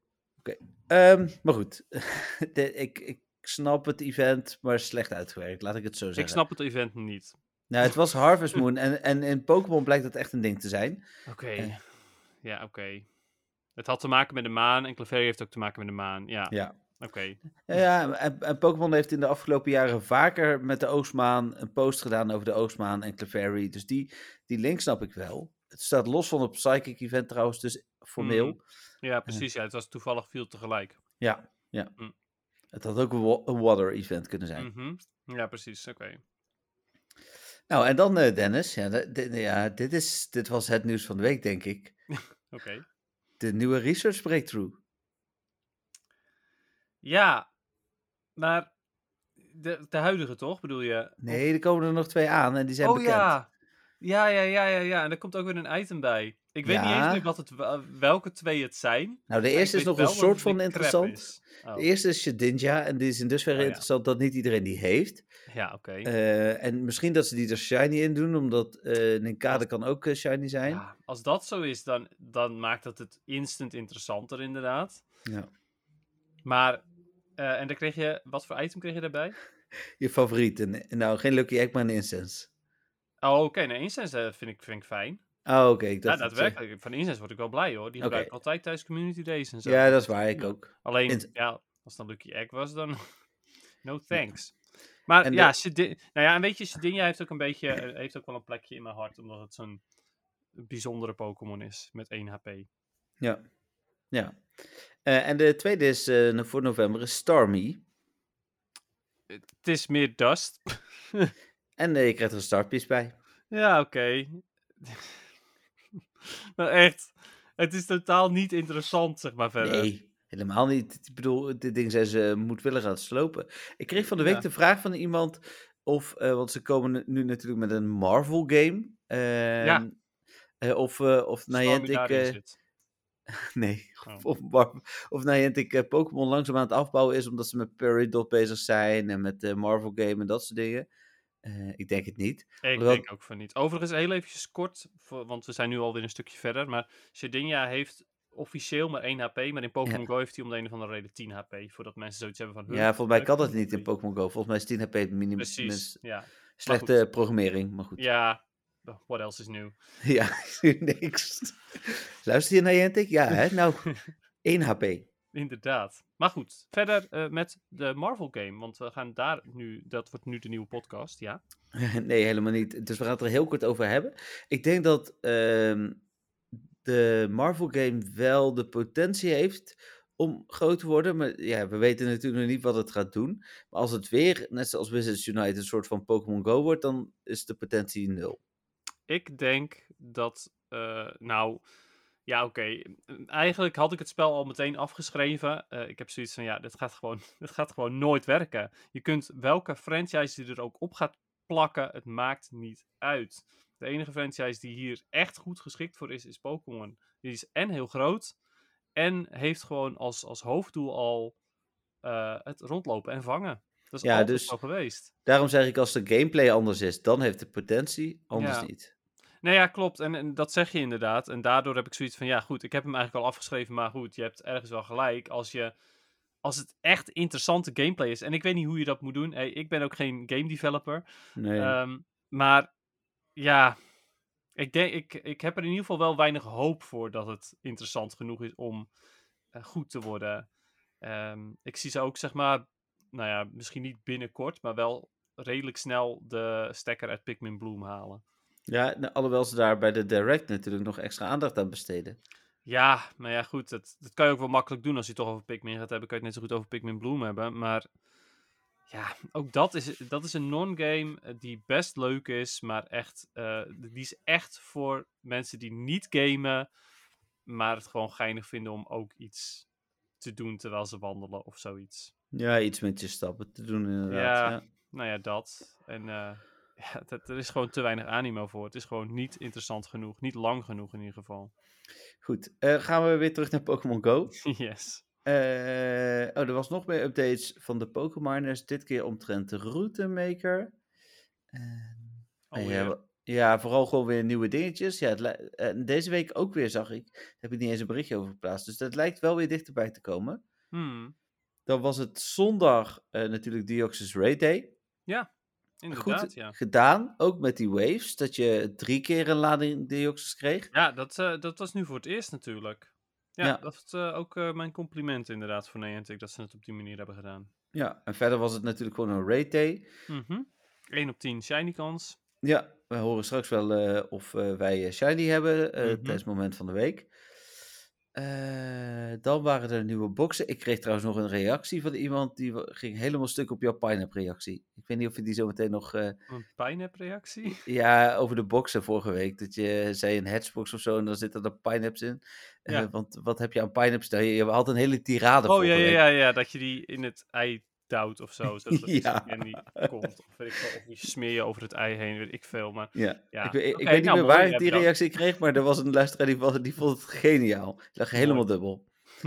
C: Ehm, maar goed, [LAUGHS] De- ik, ik snap het event, maar slecht uitgewerkt, laat ik het zo zeggen.
D: Ik snap het event niet.
C: Nou, het was Harvest Moon en, en in Pokémon blijkt dat echt een ding te zijn.
D: Oké.
C: Eh.
D: Ja, oké. Het had te maken met de maan en Clefairy heeft ook te maken met de maan. Ja,
C: Ja,
D: oké.
C: ja en, en Pokémon heeft in de afgelopen jaren vaker met de Oostmaan een post gedaan over de Oostmaan en Clefairy. Dus die, die link snap ik wel. Het staat los van het Psychic event trouwens, dus formeel.
D: Mhm. Ja, precies. Ja, het was toevallig veel tegelijk.
C: Ja, ja.
D: Mm.
C: Het had ook een, wa- een water event kunnen zijn.
D: Mhm. Ja, precies. Oké.
C: Nou, en dan eh, Dennis. Ja, de- ja dit, is, dit was het nieuws van de week, denk ik. [LAUGHS]
D: Oké.
C: De nieuwe research breakthrough.
D: Ja, maar de, de huidige toch, bedoel je?
C: Nee, er komen er nog twee aan en die zijn
D: oh
C: bekend.
D: ja. Ja, ja, ja, ja, ja. En er komt ook weer een item bij. Ik weet niet eens meer wat het, wel- welke twee het zijn.
C: Nou, de eerste is nog een soort van interessant.
D: is. Oh,
C: De eerste is Shedinja en die is in dusverre
D: Oh, ja.
C: interessant dat niet iedereen die heeft.
D: Ja, oké.
C: Eh, en misschien dat ze die er shiny in doen, omdat eh Ninkade kan ook eh, shiny zijn.
D: Ja, als dat zo is, dan, dan maakt dat het instant interessanter inderdaad.
C: Ja.
D: Maar, en dan kreeg je, wat voor item kreeg je daarbij? [LAUGHS]
C: Je favoriet. Nou, geen Lucky Egg, maar een Incense.
D: Oh, oké, nee, incense eh, vind ik, vind ik fijn.
C: Oh, oké. ik
D: Ja,
C: je-
D: daadwerkelijk. Van incense word ik wel blij hoor. Die gebruik ik altijd tijdens community days en zo.
C: Ja, dat is waar. Ik ook.
D: Alleen, ja, als het dan Lucky Egg was, dan [LAUGHS] no thanks. Maar
C: En
D: ja,
C: de-
D: nou ja, en weet je, heeft ook een beetje, eh, heeft ook wel een plekje in mijn hart, omdat het zo'n bijzondere Pokémon is met 1 HP.
C: Ja. ja. Eh, en de tweede is eh, voor november is Starmie.
D: Het is meer Dust. [LAUGHS]
C: En eh, je krijgt er een startpiece bij.
D: Ja, oké. maar [LAUGHS] echt, het is totaal niet interessant, zeg maar verder.
C: Nee, helemaal niet. Ik bedoel, dit ding zijn ze moedwillig aan het slopen. Ik kreeg van de week
D: Ja.
C: de vraag van iemand of, want ze komen nu- natuurlijk met een Marvel game.
D: Ja.
C: eh, of, of
D: Stormy
C: Niantic,
D: zit. [LAUGHS]
C: nee,
D: Oh.
C: of, of Niantic eh, Pokémon langzaam aan het afbouwen is omdat ze met Peridot bezig zijn en met de Marvel game en dat soort dingen. Eh, ik denk het niet.
D: Ik denk ook van niet. Overigens, heel eventjes kort, voor- want we zijn nu alweer een stukje verder. Maar Shedinja heeft officieel maar 1 HP, maar in Pokémon
C: Ja.
D: Go heeft hij om de een of andere reden 10 HP. Voordat mensen zoiets hebben van...
C: Ja, volgens mij kan dat
D: 10
C: niet in. Pokémon Go. Volgens mij is 10 HP het minimum.
D: Precies, ja.
C: Slechte programmering, maar goed.
D: Ja, what else is new? [LAUGHS]
C: Ja, [LAUGHS] niks. Luister je naar Niantic? Ja, hè? Nou, [LAUGHS] 1 HP.
D: Inderdaad. Maar goed, verder eh, met de Marvel game, want we gaan daar nu, dat wordt nu de nieuwe podcast, ja.
C: Nee, helemaal niet. Dus we gaan het er heel kort over hebben. Ik denk dat ehm, de Marvel game wel de potentie heeft om groot te worden. Maar ja, we weten natuurlijk nog niet wat het gaat doen. Maar als het weer, net zoals Wizards United, een soort van Pokémon Go wordt, dan is de potentie nul.
D: Ik denk dat, eh, nou, ja, oké. Eigenlijk had ik het spel al meteen afgeschreven. Eh, ik heb zoiets van, ja, dit gaat, gewoon, [LAUGHS] dit gaat gewoon nooit werken. Je kunt welke franchise je er ook op gaat plakken, het maakt niet uit. De enige franchise die hier echt goed geschikt voor is, is Pokémon. Die is en heel groot, en heeft gewoon als, als hoofddoel al eh, het rondlopen en vangen. Dat is
C: Ja, dus-
D: zo geweest.
C: Daarom zeg ik, als de gameplay anders is, dan heeft het potentie, anders
D: Ja.
C: niet.
D: Nee, ja, klopt. En, en dat zeg je inderdaad. En daardoor heb ik zoiets van, ja goed, ik heb hem eigenlijk al afgeschreven, maar goed, je hebt ergens wel gelijk. Als, je, als het echt interessante gameplay is, en ik weet niet hoe je dat moet doen. Hey, ik ben ook geen game developer.
C: Nee.
D: Ehm, maar ja, ik, denk, ik, ik heb er in ieder geval wel weinig hoop voor dat het interessant genoeg is om eh, goed te worden. Ehm, ik zie ze ook, zeg maar, nou ja, misschien niet binnenkort, maar wel redelijk snel de stekker uit Pikmin Bloom halen.
C: Ja, nou, alhoewel ze daar bij de Direct natuurlijk nog extra aandacht aan besteden.
D: Ja, maar ja, goed. Dat, dat kan je ook wel makkelijk doen als je het toch over Pikmin gaat hebben. Kan je het net zo goed over Pikmin Bloom hebben. Maar ja, ook dat is, dat is een non-game eh, die best leuk is. Maar echt, eh, die is echt voor mensen die niet gamen. Maar het gewoon geinig vinden om ook iets te doen terwijl ze wandelen of zoiets.
C: Ja, iets met je stappen te doen inderdaad.
D: Ja.
C: Ja.
D: Nou ja, dat. En eh, [LAUGHS] ja, dat, er is gewoon te weinig animo voor. Het is gewoon niet interessant genoeg. Niet lang genoeg in ieder geval.
C: Goed, eh, gaan we weer terug naar Pokémon Go. [LAUGHS]
D: yes.
C: Eh, oh, er was nog meer updates van de Pokémoners. Dit keer omtrent de Routemaker. En,
D: Oh,
C: ja,
D: ja.
C: ja, vooral gewoon weer nieuwe dingetjes. Ja, het en deze week ook weer zag ik. Daar heb ik niet eens een berichtje over geplaatst. Dus dat lijkt wel weer dichterbij te komen.
D: Hmm.
C: Dan was het zondag eh, natuurlijk Deoxys Raid Day.
D: Inderdaad,
C: Goed
D: ja.
C: gedaan, ook met die waves. Dat je drie keer een lading Deoxys kreeg.
D: Ja, dat, eh, dat was nu voor het eerst natuurlijk. Ja,
C: Ja.
D: dat is eh, ook eh, mijn compliment inderdaad voor Niantic dat ze het op die manier hebben gedaan.
C: Ja, en verder was het natuurlijk gewoon een Raid Day.
D: Mhm. 1 op 10 shiny kans.
C: Ja, we horen straks wel of wij Shiny hebben
D: Mhm.
C: tijdens het moment van de week. Eh, dan waren er nieuwe boxen. Ik kreeg trouwens nog een reactie van iemand die ging helemaal stuk op jouw Pineapple reactie. Ik weet niet of je die zo meteen nog... eh,
D: Een pijnap-reactie. [LAUGHS]
C: ja, over de boxen vorige week. Dat je zei een hatchbox of zo en dan zitten er pineapples in. Eh,
D: Ja.
C: want wat heb je aan pineapples? Nou, je, je had een hele tirade
D: Oh ja, ja, ja, ja, dat je die in het ei duwt of zo. [LAUGHS] Zodat er
C: Ja.
D: ja. candy komt. Of, weet ik of die smeer je over het ei heen, weet ik veel. Maar
C: Ja,
D: Ja,
C: ik, weet- ik niet
D: nou,
C: meer
D: mooi,
C: waar ik die
D: bedankt.
C: reactie kreeg, maar er was een luisteraar die, was- die vond het geniaal. Die lag helemaal dubbel. [LAUGHS]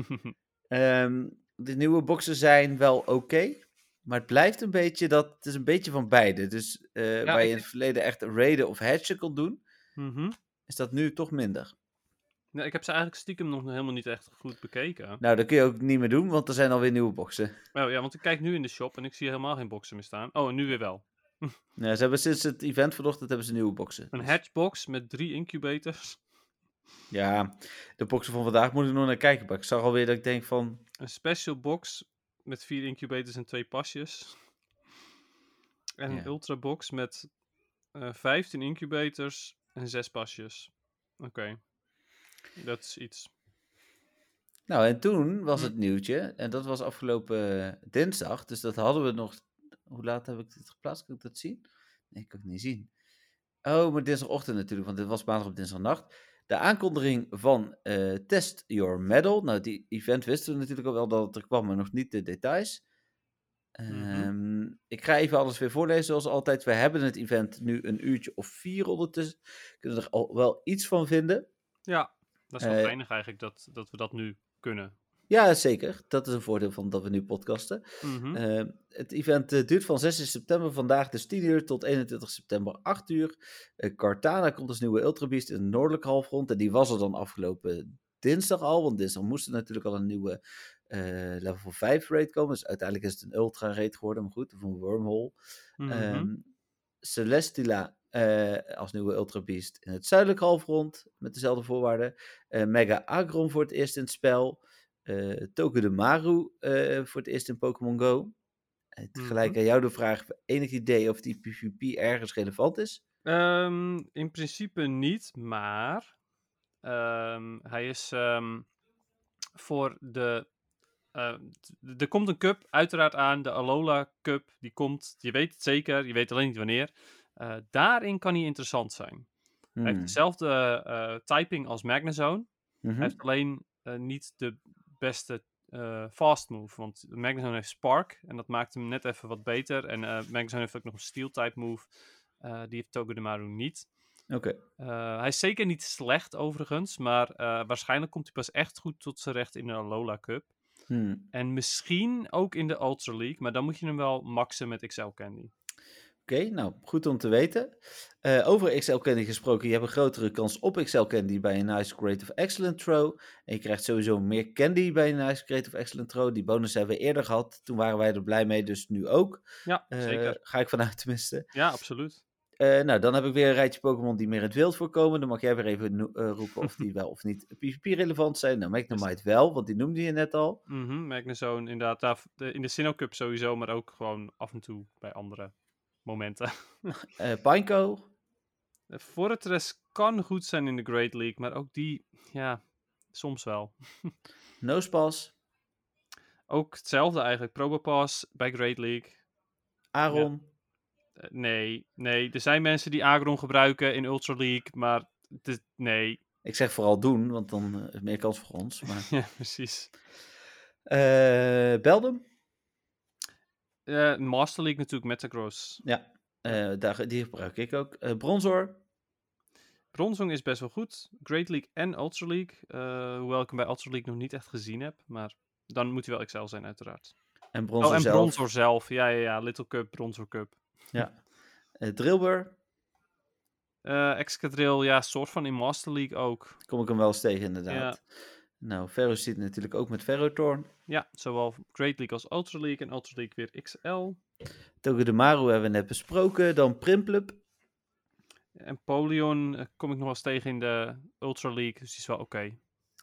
C: Ehm, de nieuwe boxen zijn wel oké, maar het blijft een beetje dat het is een beetje van beide. Dus eh, waar
D: ik-
C: je in het verleden echt raiden of hatchen kon doen,
D: Mhm.
C: is dat nu toch minder.
D: Nee, ik heb ze eigenlijk stiekem nog helemaal niet echt goed bekeken.
C: Nou, dat kun je ook niet meer doen, want er zijn alweer nieuwe boxen.
D: Oh ja, want ik kijk nu in de shop en ik zie helemaal geen boxen meer staan. Oh, en nu weer wel. [LAUGHS]
C: Ja, ze hebben sinds het event vanochtend hebben ze nieuwe boxen.
D: Een
C: Dus-
D: hatchbox met drie incubators. [LAUGHS]
C: Ja, de boxen van vandaag moet ik nog naar kijken, maar ik zag alweer dat ik denk van,
D: Een special box met vier incubators en twee pasjes. En
C: Ja.
D: een ultra box met eh 15 incubators en zes pasjes. Oké. Dat is iets.
C: Nou, en toen was
D: Hm.
C: het nieuwtje, en dat was afgelopen dinsdag, dus dat hadden we nog. Hoe laat heb ik dit geplaatst? Kan ik dat zien? Nee, ik kan het niet zien. Oh, maar dinsdagochtend natuurlijk, want dit was maandag op dinsdagnacht. De aankondiging van eh, Test Your Medal. Nou, die event wisten we natuurlijk al wel dat het er kwam, maar nog niet de details.
D: Mhm.
C: Ehm, Ik ga even alles weer voorlezen zoals altijd. We hebben het event nu een uurtje of vier ondertussen. Kunnen er al wel iets van vinden.
D: Ja, dat is wel
C: Eh,
D: geinig eigenlijk dat, dat we dat nu kunnen.
C: Ja, zeker. Dat is een voordeel van dat we nu podcasten.
D: Mhm.
C: Eh, het event eh, duurt van 16 september vandaag dus 10 uur tot 21 september 8 uur. Eh, Cartana komt als nieuwe Ultra Beast in het noordelijke halfrond. En die was er dan afgelopen dinsdag al. Want dinsdag moest er natuurlijk al een nieuwe eh, level 5 raid komen. Dus uiteindelijk is het een ultra raid geworden. Maar goed, of een wormhole. Ehm, Celestila eh, als nieuwe Ultra Beast in het zuidelijke halfrond. Met dezelfde voorwaarden. Eh, Mega Agron voor het eerst in het spel. Togedemaru eh voor het eerst in Pokémon Go. Tegelijk
D: Mhm.
C: aan jou de vraag: enig idee of die PvP ergens relevant is?
D: Ehm, in principe niet, maar ehm, hij is ehm, voor de. er komt een cup uiteraard aan, de Alola Cup. Die komt, je weet het zeker, je weet alleen niet wanneer. Eh, daarin kan hij interessant zijn. Hij heeft
C: Hmm.
D: dezelfde eh, typing als Magnezone.
C: Mhm.
D: Hij heeft alleen eh, niet de beste fast move. Want Magnezone heeft Spark. En dat maakt hem net even wat beter. En Magnezone heeft ook nog een Steel type move. Die heeft Togedemaru niet.
C: Oké.
D: Hij is zeker niet slecht overigens. Maar waarschijnlijk komt hij pas echt goed tot zijn recht in de Alola Cup.
C: Hmm.
D: En misschien ook in de Ultra League. Maar dan moet je hem wel maxen met XL Candy.
C: Oké, nou goed om te weten. Eh, over XL Candy gesproken, je hebt een grotere kans op XL Candy bij een Nice Great of Excellent Throw. En je krijgt sowieso meer Candy bij een Nice Great of Excellent Throw. Die bonus hebben we eerder gehad, toen waren wij er blij mee, dus nu ook.
D: Ja,
C: Eh,
D: zeker.
C: Ga ik vanuit tenminste.
D: Ja, absoluut.
C: Eh, nou, dan heb ik weer een rijtje Pokémon die meer in het wild voorkomen. Dan mag jij weer even roepen of die [LAUGHS] wel of niet PvP-relevant zijn. Nou, Magnemite wel, want die noemde je net al.
D: Mhm, Magnezone inderdaad. In de Sinnoh Cup sowieso. Maar ook gewoon af en toe bij andere momenten. [LAUGHS]
C: Eh Pineco,
D: Eh, Fortress kan goed zijn in de Great League, maar ook die, ja, soms wel. [LAUGHS]
C: Nosepass,
D: Ook hetzelfde eigenlijk. Probopass bij Great League.
C: Aaron.
D: Eh, nee, nee. Er zijn mensen die Agron gebruiken in Ultra League, maar het is- nee.
C: Ik zeg vooral doen, want dan eh, is meer kans voor ons. Maar... [LAUGHS]
D: ja, precies.
C: Eh Beldum,
D: Eh, Master League natuurlijk, Metagross.
C: Ja. Eh, daar, die gebruik ik ook. Eh Bronzor.
D: Bronzong is best wel goed. Great League en Ultra League. hoewel ik hem bij Ultra League nog niet echt gezien heb. Maar dan moet hij wel Excel zijn, uiteraard.
C: En Bronzor
D: Oh, en
C: zelf.
D: Bronzor zelf. Ja, ja, ja. Little Cup, Bronzor Cup.
C: Eh, Drillbur.
D: Excadrill, ja, soort van in Master League ook.
C: Kom ik hem wel eens tegen, inderdaad. Nou, Ferro zit natuurlijk ook met Ferrotorn.
D: Ja, zowel Great League als Ultra League. En Ultra League weer XL.
C: Togedemaru hebben we net besproken. Dan Primplup.
D: En Polion eh, kom ik nog wel eens tegen in de Ultra League. Dus die is wel oké.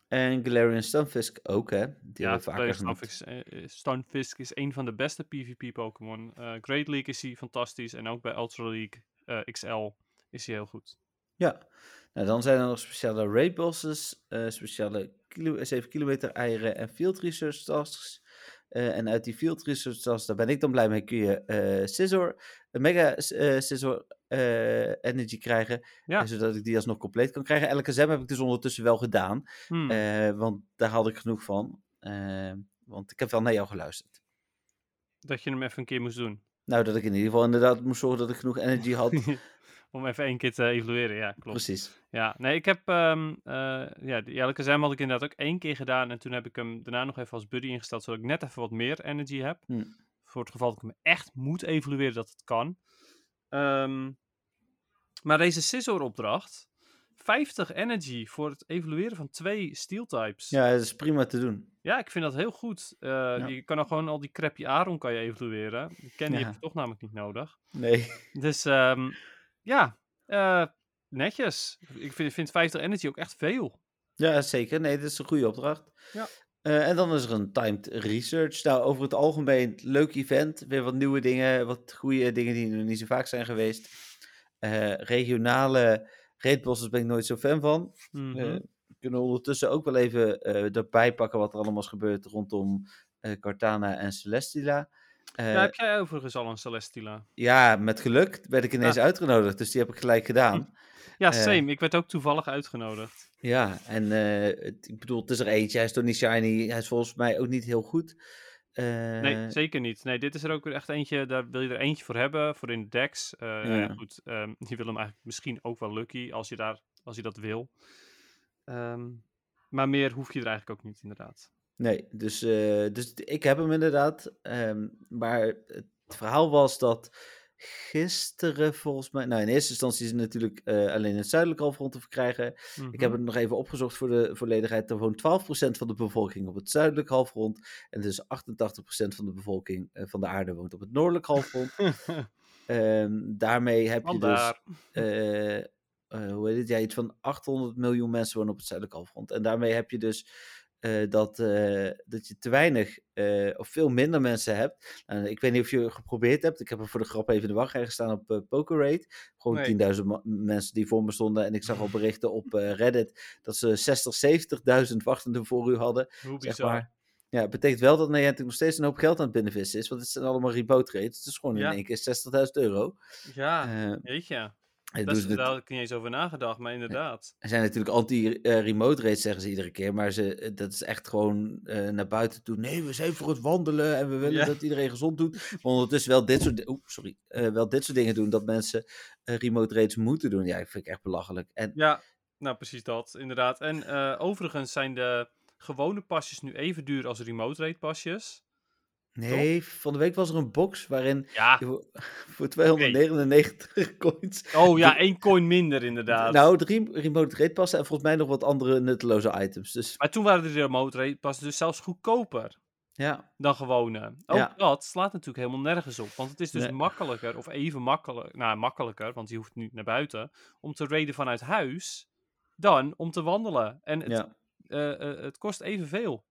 C: En Galarian Stunfisk ook, hè? Die
D: Ja,
C: vaker genoemd.
D: Stunfisk, eh, eh, Stunfisk is een van de beste PvP-Pokémon. Great League is hij fantastisch. En ook bij Ultra League XL is hij heel goed.
C: Ja. Nou, dan zijn er nog speciale raid bosses, speciale kilo 7 kilometer eieren en field research tasks. Eh, en uit die field research tasks, daar ben ik dan blij mee, kun je eh Scissor, een mega eh Scissor eh, energy krijgen.
D: Ja.
C: eh, zodat ik die alsnog compleet kan krijgen. Elke zem heb ik dus ondertussen wel gedaan,
D: Hmm.
C: eh, want daar had ik genoeg van. Eh, want ik heb wel naar jou geluisterd.
D: Dat je hem even een keer moest doen.
C: Nou, dat ik in ieder geval inderdaad moest zorgen dat ik genoeg energy had. [LAUGHS]
D: Om even één keer te evalueren, ja, klopt.
C: Precies.
D: Ja, nee, ik heb, ehm eh ja, die Elke Zem had ik inderdaad ook één keer gedaan. En toen heb ik hem daarna nog even als buddy ingesteld, zodat ik net even wat meer energy heb.
C: Hm.
D: Voor het geval dat ik hem echt moet evalueren dat het kan. Ehm, maar deze Scissor opdracht, 50 energy voor het evalueren van twee steel types.
C: Ja, dat is prima te doen.
D: Ja, ik vind dat heel goed. Eh, Je kan dan gewoon al die crappy Aron kan je evalueren. Die Candy
C: Ja.
D: heb je toch namelijk niet nodig.
C: Nee.
D: Dus ehm, ja, eh, netjes. Ik vind, vind 50 energy ook echt veel.
C: Ja, zeker. Nee, dit is een goede opdracht.
D: Ja.
C: Eh, en dan is er een timed research. Nou, over het algemeen, leuk event. Weer wat nieuwe dingen, wat goede dingen die nog niet zo vaak zijn geweest. Eh, regionale raidbosses ben ik nooit zo fan van.
D: Mhm.
C: Eh, we kunnen ondertussen ook wel even erbij pakken wat er allemaal is gebeurd rondom Cartana en Celestila. Eh,
D: ja, heb jij overigens al een Celestila?
C: ja, met geluk werd ik ineens uitgenodigd, dus die heb ik gelijk gedaan. [LAUGHS]
D: Ja,
C: Eh.
D: same. Ik werd ook toevallig uitgenodigd.
C: Ja, en eh, het- ik bedoel, het is er eentje. Hij is toch niet shiny. Hij is volgens mij ook niet heel goed. Eh,
D: Nee, zeker niet. Nee, dit is er ook weer echt eentje, daar wil je er eentje voor hebben, voor in de decks. Eh, nou ja,
C: Ja.
D: goed, ehm, [LAUGHS] je wil hem eigenlijk misschien ook wel lucky, als je, daar, als je dat wil. Ehm, maar meer hoef je er eigenlijk ook niet, inderdaad.
C: Nee, dus, eh, dus ik heb hem inderdaad. ehm, maar het verhaal was dat gisteren volgens mij... Nou, in eerste instantie is het natuurlijk eh, alleen het zuidelijke halfrond te verkrijgen. Ik heb
D: Mhm.
C: het nog even opgezocht voor de volledigheid. Er woont 12% van de bevolking op het zuidelijk halfrond. En dus 88% van de bevolking eh, van de aarde woont op het noordelijk halfrond. [LAUGHS] Ehm, daarmee heb je dus... Hoe heet het? Ja, iets van 800 miljoen mensen wonen op het zuidelijk halfrond. En daarmee heb je dus eh, dat, eh, dat je te weinig eh, of veel minder mensen hebt. Nou, ik weet niet of je het geprobeerd hebt. Ik heb er voor de grap even in de wachtrij gestaan op eh PokerRate. Gewoon
D: Nee.
C: 10.000 ma- mensen die voor me stonden. En ik zag al berichten op Reddit dat ze 60, 70.000 wachtenden voor u hadden.
D: Hoe
C: Zeg maar. Ja, het betekent wel dat Niantic nog steeds een hoop geld aan het binnenvissen is. Want het zijn allemaal remote rates. Het is gewoon
D: Ja.
C: in één keer 60.000 euro.
D: Ja, weet je. Dat
C: doen
D: is,
C: ze
D: daar had ik niet eens over nagedacht, maar inderdaad.
C: Er zijn natuurlijk anti-remote rates, zeggen ze iedere keer. Maar ze, eh, dat is echt gewoon eh, naar buiten toe. Nee, we zijn voor het wandelen en we willen dat iedereen gezond doet. Maar ondertussen wel dit soort, sorry, eh, wel dit soort dingen doen. Dat mensen eh, remote rates moeten doen. Ja, vind ik echt belachelijk. En
D: Ja, nou precies dat, inderdaad. En eh, overigens zijn de gewone pasjes nu even duur als remote rate pasjes.
C: Nee, van de week was er een box waarin
D: Ja.
C: voor- [LAUGHS] voor 299 [LAUGHS] coins...
D: Oh ja, één coin minder inderdaad.
C: Nou, drie remote rate passen en volgens mij nog wat andere nutteloze items. Dus
D: Maar toen waren de remote rate pasjes dus zelfs goedkoper
C: ja,
D: dan gewone. Ook
C: Ja.
D: dat slaat natuurlijk helemaal nergens op. Want het is dus
C: Nee.
D: makkelijker, of even makkelijk, nou makkelijker, want je hoeft niet naar buiten, om te raiden vanuit huis, dan om te wandelen. En het,
C: ja.
D: eh, het kost evenveel.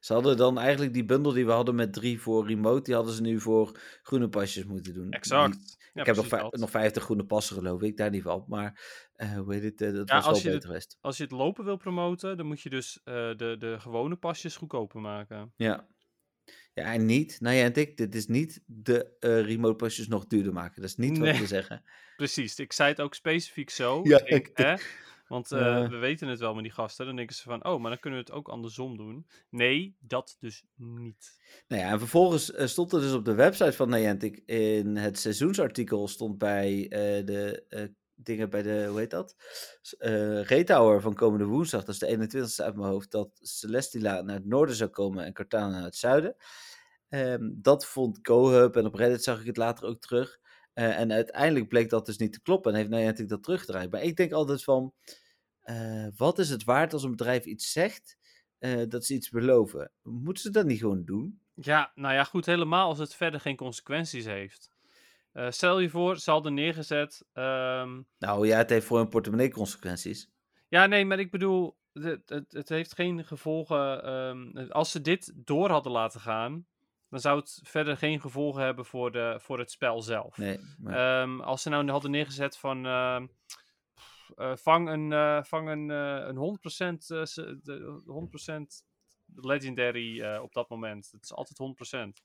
C: Ze hadden dan eigenlijk die bundel die we hadden met drie voor remote, die hadden ze nu voor groene pasjes moeten doen.
D: Exact.
C: Die-
D: Ja,
C: ik heb nog,
D: dat.
C: nog 50 groene passen geloof ik, daar niet van. Maar eh, hoe heet het, eh, dat
D: Ja,
C: was wel beter
D: het-
C: geweest.
D: Als je het lopen wil promoten, dan moet je dus eh, de, de gewone pasjes goedkoper maken.
C: Ja. Ja, en niet, nou ja, en ik, dit is niet de remote pasjes nog duurder maken. Dat is niet wat
D: Nee.
C: we zeggen.
D: Precies, ik zei het ook specifiek zo.
C: Ja,
D: ik- [LAUGHS] hè, Want eh, we weten het wel met die gasten. Dan denken ze van, oh, maar dan kunnen we het ook andersom doen. Nee, dat dus niet.
C: Nou ja, en vervolgens eh, stond er dus op de website van Niantic in het seizoensartikel stond bij eh, de dingen bij de, hoe heet dat? Retower van komende woensdag, dat is de 21ste uit mijn hoofd, dat Celestila naar het noorden zou komen en Cortana naar het zuiden. Ehm, dat vond GoHub en op Reddit zag ik het later ook terug. Eh, en uiteindelijk bleek dat dus niet te kloppen en heeft Niantic dat teruggedraaid. Maar ik denk altijd van, eh, wat is het waard als een bedrijf iets zegt, eh, dat ze iets beloven? Moeten ze dat niet gewoon doen?
D: Ja, nou ja, goed, helemaal als het verder geen consequenties heeft. Stel je voor, ze hadden neergezet. ehm,
C: Nou ja, het heeft voor hun portemonnee consequenties.
D: Ja, nee, maar ik bedoel, het, het, het heeft geen gevolgen. ehm, als ze dit door hadden laten gaan, dan zou het verder geen gevolgen hebben voor, de, voor het spel zelf.
C: Nee, maar,
D: Ehm, als ze nou hadden neergezet van. ehm, eh, vang een, eh, vang een, eh, een 100%, eh, se- de 100% legendary op dat moment. Het is altijd 100%.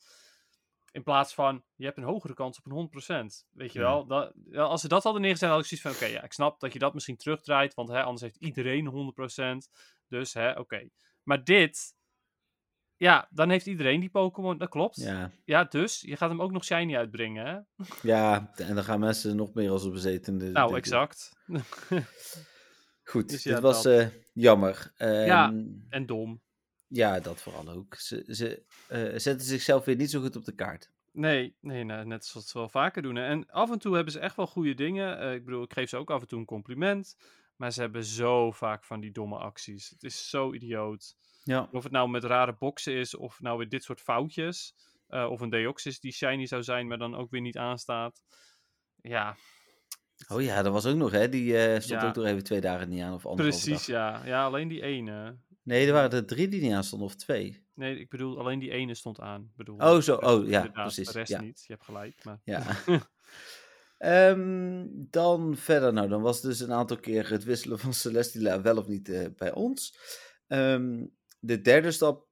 D: In plaats van, je hebt een hogere kans op een 100%. Weet je
C: Ja.
D: wel? Dat, als ze dat hadden neergezet, had ik zoiets van: oké, ja, ik snap dat je dat misschien terugdraait. Want hè, anders heeft iedereen 100%. Dus hè, oké. Maar dit. Ja, dan heeft iedereen die Pokémon. Dat klopt. Ja.
C: ja,
D: dus je gaat hem ook nog shiny uitbrengen. Hè? [LAUGHS]
C: ja, en dan gaan mensen nog meer als bezetende.
D: Nou,
C: denken.
D: exact. [LAUGHS]
C: Goed,
D: Dus
C: dit was eh, jammer.
D: Ja.
C: Ehm,
D: En dom.
C: ja, dat vooral ook. Ze, ze eh, zetten zichzelf weer niet zo goed op de kaart.
D: Nee, nee, nee, net zoals ze wel vaker doen. hè. En af en toe hebben ze echt wel goede dingen. Eh, ik bedoel, ik geef ze ook af en toe een compliment. Maar ze hebben zo vaak van die domme acties. Het is zo idioot.
C: Ja,
D: Of het nou met rare boxen is, of nou weer dit soort foutjes. eh, of een Deoxys die shiny zou zijn, maar dan ook weer niet aanstaat. Ja,
C: oh ja, dat was ook nog, hè? Die eh, stond
D: Ja.
C: ook nog even twee dagen niet aan of anderhalve
D: precies, ja. Ja, alleen die ene.
C: Nee, er waren er drie die niet aan stonden, of twee.
D: Nee, ik bedoel, alleen die ene stond aan. Bedoel,
C: Oh, zo. Oh, ja, precies,
D: De rest
C: ja.
D: niet. Je hebt gelijk. Maar...
C: Ja. [LAUGHS] Ehm, dan verder, nou, dan was dus een aantal keer het wisselen van Celestila wel of niet eh, bij ons. Ehm, de derde stap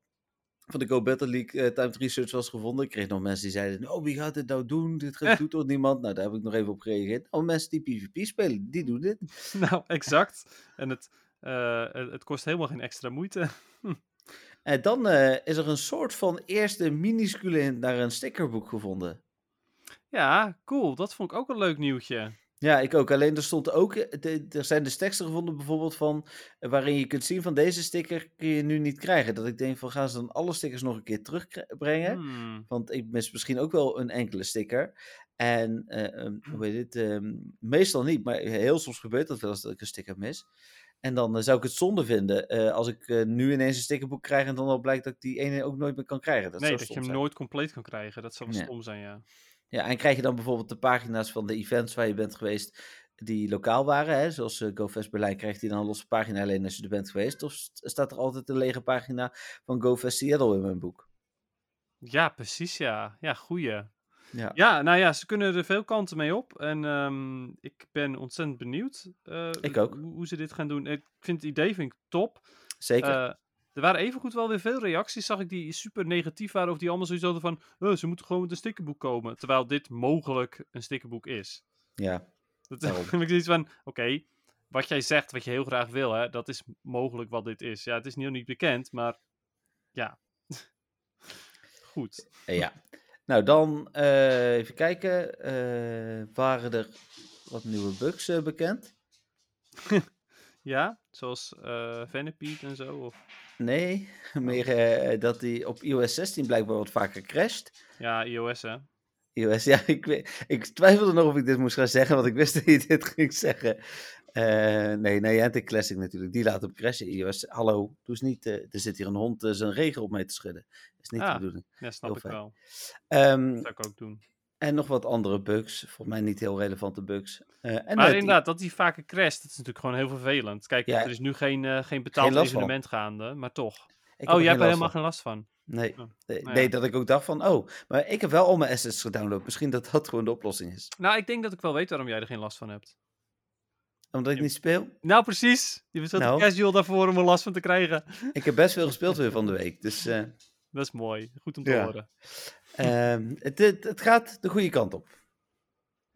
C: van de Go Battle League eh Timed Research was gevonden. Ik kreeg nog mensen die zeiden, oh, wie gaat dit nou doen? Dit gaat- doet toch niemand? Nou, daar heb ik nog even op gereageerd. Oh, mensen die PvP spelen, die doen dit. [LAUGHS]
D: Nou, exact. En het, eh, het, het kost helemaal geen extra moeite. [LAUGHS]
C: En dan eh, is er een soort van eerste minuscule naar een stickerboek gevonden.
D: Ja, cool. Dat vond ik ook een leuk nieuwtje.
C: Ja, ik ook. Alleen er stond ook, eh, er zijn dus teksten gevonden bijvoorbeeld van, eh, waarin je kunt zien van deze sticker kun je nu niet krijgen. Dat ik denk van, gaan ze dan alle stickers nog een keer terugbrengen?
D: Hmm.
C: Want ik mis misschien ook wel een enkele sticker. En, eh, ehm, hoe heet het, ehm, meestal niet, maar heel soms gebeurt dat wel eens dat ik een sticker mis. En dan zou ik het zonde vinden als ik nu ineens een stickerboek krijg en dan al blijkt dat ik die ene ook nooit meer kan krijgen. Dat
D: nee, dat je hem
C: zijn.
D: nooit compleet kan krijgen. Dat zou wel stom zijn, ja.
C: Ja, en krijg je dan bijvoorbeeld de pagina's van de events waar je bent geweest die lokaal waren, hè? zoals eh, GoFest Berlijn, krijgt hij dan een losse pagina alleen als je er bent geweest? Of st- staat er altijd een lege pagina van GoFest Seattle in mijn boek?
D: Ja, precies, ja. Ja, goeie.
C: Ja.
D: Ja, nou ja, ze kunnen er veel kanten mee op. En ehm, ik ben ontzettend benieuwd eh,
C: Ik ook.
D: Hoe, hoe ze dit gaan doen. Ik vind het idee vind ik top.
C: Zeker.
D: Eh, er waren evengoed wel weer veel reacties, zag ik, die super negatief waren. Of die allemaal zoiets hadden van, "Eh, ze moeten gewoon met een stickerboek komen. Terwijl dit mogelijk een stickerboek is.
C: ja.
D: Dat [LAUGHS] heb ik zoiets van, oké, wat jij zegt, wat je heel graag wil, hè, dat is mogelijk wat dit is. Ja, het is nog niet bekend, maar ja. [LAUGHS] Goed.
C: Eh, ja. Nou, dan eh, even kijken. waren er wat nieuwe bugs bekend? [LAUGHS]
D: Ja, zoals Venipede en zo. Of...
C: Nee, meer eh, dat die op iOS 16 blijkbaar wat vaker crasht.
D: Ja, iOS hè.
C: iOS, ja, ik, ik twijfelde nog of ik dit moest gaan zeggen, want ik wist dat je [LAUGHS] dit ging zeggen. Eh, nee, Niantic Classic natuurlijk, die laat hem crashen. iOS, hallo, doe eens niet, eh, er zit hier een hond zijn regen op mee te schudden. Dat is niet
D: Ah.
C: de bedoeling.
D: Ja, snap
C: Heel
D: ik
C: fijn.
D: wel.
C: Ehm,
D: Dat zou ik ook doen.
C: En nog wat andere bugs, volgens mij niet heel relevante bugs. Eh, en
D: maar
C: eh, die-
D: inderdaad, dat die vaker crasht, dat is natuurlijk gewoon heel vervelend. Kijk,
C: Ja.
D: er is nu geen, eh, geen betaald
C: van.
D: evenement gaande, maar toch.
C: ik
D: Oh, jij hebt er
C: geen
D: helemaal geen last van.
C: Nee,
D: Oh,
C: nee,
D: nou
C: nee, dat ik ook dacht van, oh, maar ik heb wel al mijn assets gedownload. Misschien dat dat gewoon de oplossing is.
D: Nou, ik denk dat ik wel weet waarom jij er geen last van hebt.
C: Omdat ik niet speel.
D: Nou, precies. Je bent zo
C: Nou.
D: casual daarvoor om er last van te krijgen.
C: Ik heb best veel gespeeld [LAUGHS] weer van de week, dus... eh,
D: Dat is mooi. Goed om te
C: Ja.
D: horen.
C: Ehm, het, het, het gaat de goede kant op.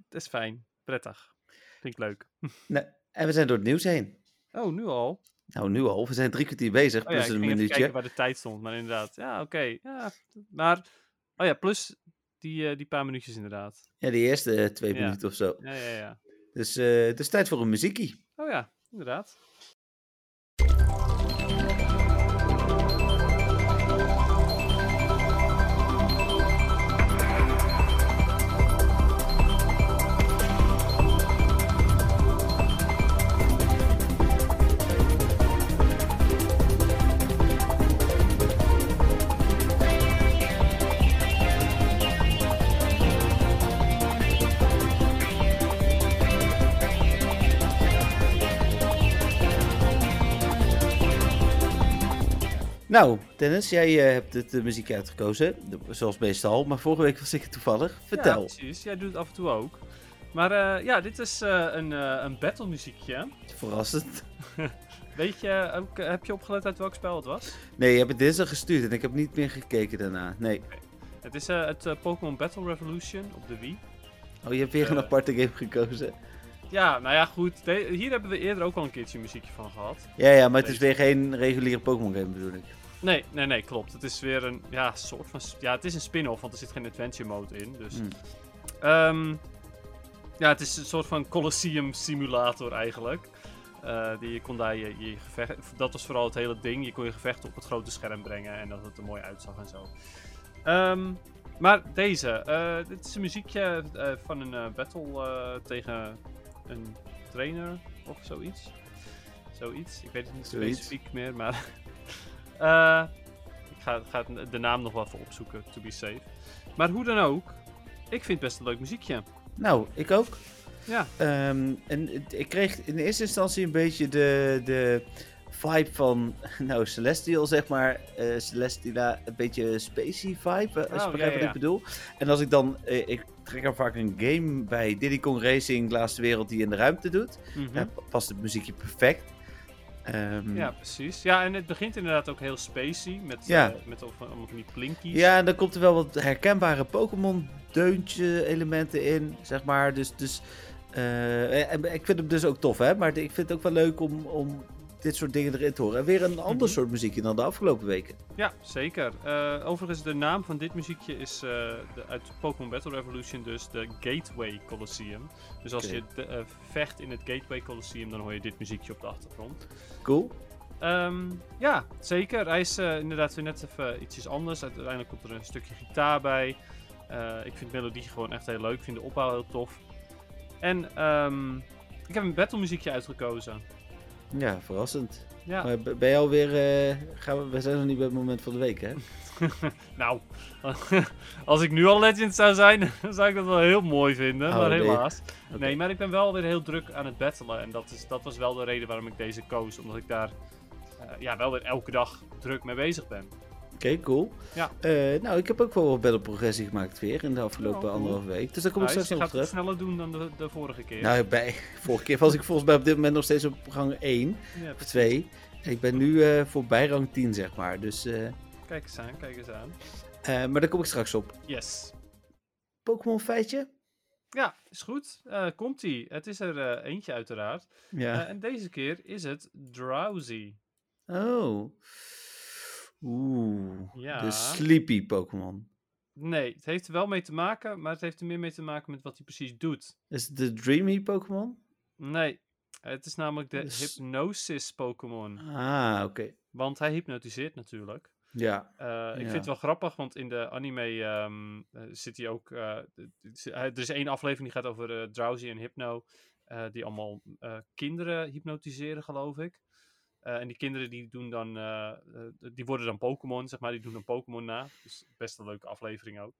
D: Dat is fijn. Prettig. Vind ik leuk. [LAUGHS]
C: Nou, en we zijn door het nieuws heen.
D: Oh, nu al?
C: Nou, nu al. We zijn drie kwartier bezig,
D: Oh
C: plus
D: ik
C: een minuutje.
D: kijken waar de tijd stond, maar inderdaad. Ja, oké. Ja, maar... Oh ja, plus die, eh, die paar minuutjes inderdaad.
C: Ja, de eerste eh, twee
D: Ja.
C: minuten of zo.
D: Ja, ja, ja.
C: Dus eh, het is tijd voor een muziekie.
D: Oh ja, inderdaad.
C: Nou, Dennis, jij eh, hebt het de muziek uitgekozen, zoals meestal. Maar vorige week was ik het toevallig. Vertel.
D: Ja, precies. Jij doet het af en toe ook. Maar eh, ja, dit is eh, een, eh een battle muziekje.
C: Verrassend. [LAUGHS]
D: Weet je, ook, eh, heb je opgelet uit welk spel het was?
C: Nee, je hebt het dinsdag gestuurd en ik heb niet meer gekeken daarna. Nee.
D: Het is eh, het eh, Pokémon Battle Revolution op de Wii.
C: Oh, je hebt weer een
D: Eh.
C: aparte game gekozen.
D: Ja, nou ja, goed. De- hier hebben we eerder ook al een keertje muziekje van gehad.
C: Ja, ja, maar het is weer geen reguliere Pokémon game bedoel ik.
D: Nee, nee, nee, klopt. Het is weer een ja, soort van. Ja, het is een spin-off, want er zit geen adventure mode in. Dus.
C: Hmm.
D: Ehm, ja, het is een soort van Colosseum simulator eigenlijk. Eh, die je kon daar je, je gevecht. Dat was vooral het hele ding. Je kon je gevechten op het grote scherm brengen en dat het er mooi uitzag en zo. Ehm, maar deze. eh, dit is een muziekje eh, van een battle tegen een trainer of zoiets. Zoiets. Ik weet het niet
C: Zoiets.
D: specifiek meer, maar. Eh, ik ga, ga de naam nog wel even opzoeken, to be safe. Maar hoe dan ook, ik vind het best een leuk muziekje.
C: Nou, ik ook.
D: Ja.
C: Ehm, en ik kreeg in eerste instantie een beetje de, de vibe van, [LAUGHS] nou, Celestial zeg maar. eh Celestila, een beetje spacey vibe, eh, als je
D: Oh,
C: begrijpt
D: ja,
C: wat ik bedoel. En als ik dan, ik trek er vaak een game bij Diddy Kong Racing, Laatste Wereld, die in de ruimte doet. Ja, past het muziekje perfect. Ehm,
D: Ja, precies. Ja, en het begint inderdaad ook heel spacey. Met,
C: Ja.
D: eh, met of- allemaal van die plinkies.
C: Ja, en dan komt er wel wat herkenbare Pokémon-deuntje elementen in, zeg maar. Dus, dus eh, en ik vind hem dus ook tof, hè. Maar ik vind het ook wel leuk om, om dit soort dingen erin te horen. En weer een ander
D: Mhm.
C: soort muziekje dan de afgelopen weken.
D: Ja, zeker. Eh, overigens, de naam van dit muziekje is eh, de, uit Pokémon Battle Revolution, dus de Gateway Colosseum. Dus als je de- eh, vecht in het Gateway Colosseum, dan hoor je dit muziekje op de achtergrond.
C: Cool.
D: Ehm, ja, zeker. Hij is eh, inderdaad weer net even ietsjes anders. Uiteindelijk komt er een stukje gitaar bij. Eh, ik vind de melodie gewoon echt heel leuk. Ik vind de opbouw heel tof. En ehm, ik heb een battle muziekje uitgekozen.
C: Ja, verrassend.
D: Ja,
C: Maar ben je alweer... eh gaan we, we zijn nog niet bij het moment van de week, hè? [LAUGHS]
D: nou, [LAUGHS] als ik nu al legend zou zijn, [LAUGHS] zou ik dat wel heel mooi vinden.
C: Oh,
D: maar
C: nee.
D: helaas. Nee, maar ik ben wel weer heel druk aan het battelen. En dat, is, dat was wel de reden waarom ik deze koos. Omdat ik daar eh, ja, wel weer elke dag druk mee bezig ben.
C: Oké, cool.
D: Ja.
C: Eh, nou, ik heb ook wel wat betere progressie gemaakt weer in de afgelopen
D: Oh, cool.
C: anderhalve week. Dus daar kom ik straks
D: je
C: nog
D: gaat
C: op
D: het
C: terug.
D: sneller doen dan de, de vorige keer.
C: Nou, bij, [LAUGHS] vorige keer was ik volgens mij op dit moment nog steeds op gang 1
D: Ja,
C: of
D: precies.
C: 2. En ik ben nu eh voorbij rang 10, zeg maar. Dus, eh,
D: Kijk eens aan, kijk eens aan.
C: maar daar kom ik straks op.
D: Yes.
C: Pokémon feitje?
D: Ja, is goed. Komt-ie. Het is er eentje uiteraard.
C: Ja.
D: En deze keer is het Drowsy.
C: oh. Oeh.
D: Ja.
C: De sleepy Pokémon.
D: Nee, het heeft er wel mee te maken, maar het heeft er meer mee te maken met wat hij precies doet.
C: Is het de dreamy Pokémon?
D: Nee, het is namelijk de
C: Dus-
D: Hypnosis Pokémon.
C: Ah, oké.
D: Want hij hypnotiseert natuurlijk.
C: Ja.
D: Eh, ik
C: Ja.
D: vind het wel grappig, want in de anime ehm, eh, zit hij ook. eh, er is één aflevering die gaat over Drowsy en Hypno. die allemaal kinderen hypnotiseren, geloof ik. Eh, en die kinderen die doen dan. eh, eh, die worden dan Pokémon, zeg maar. Die doen een Pokémon na. Dus best een leuke aflevering ook.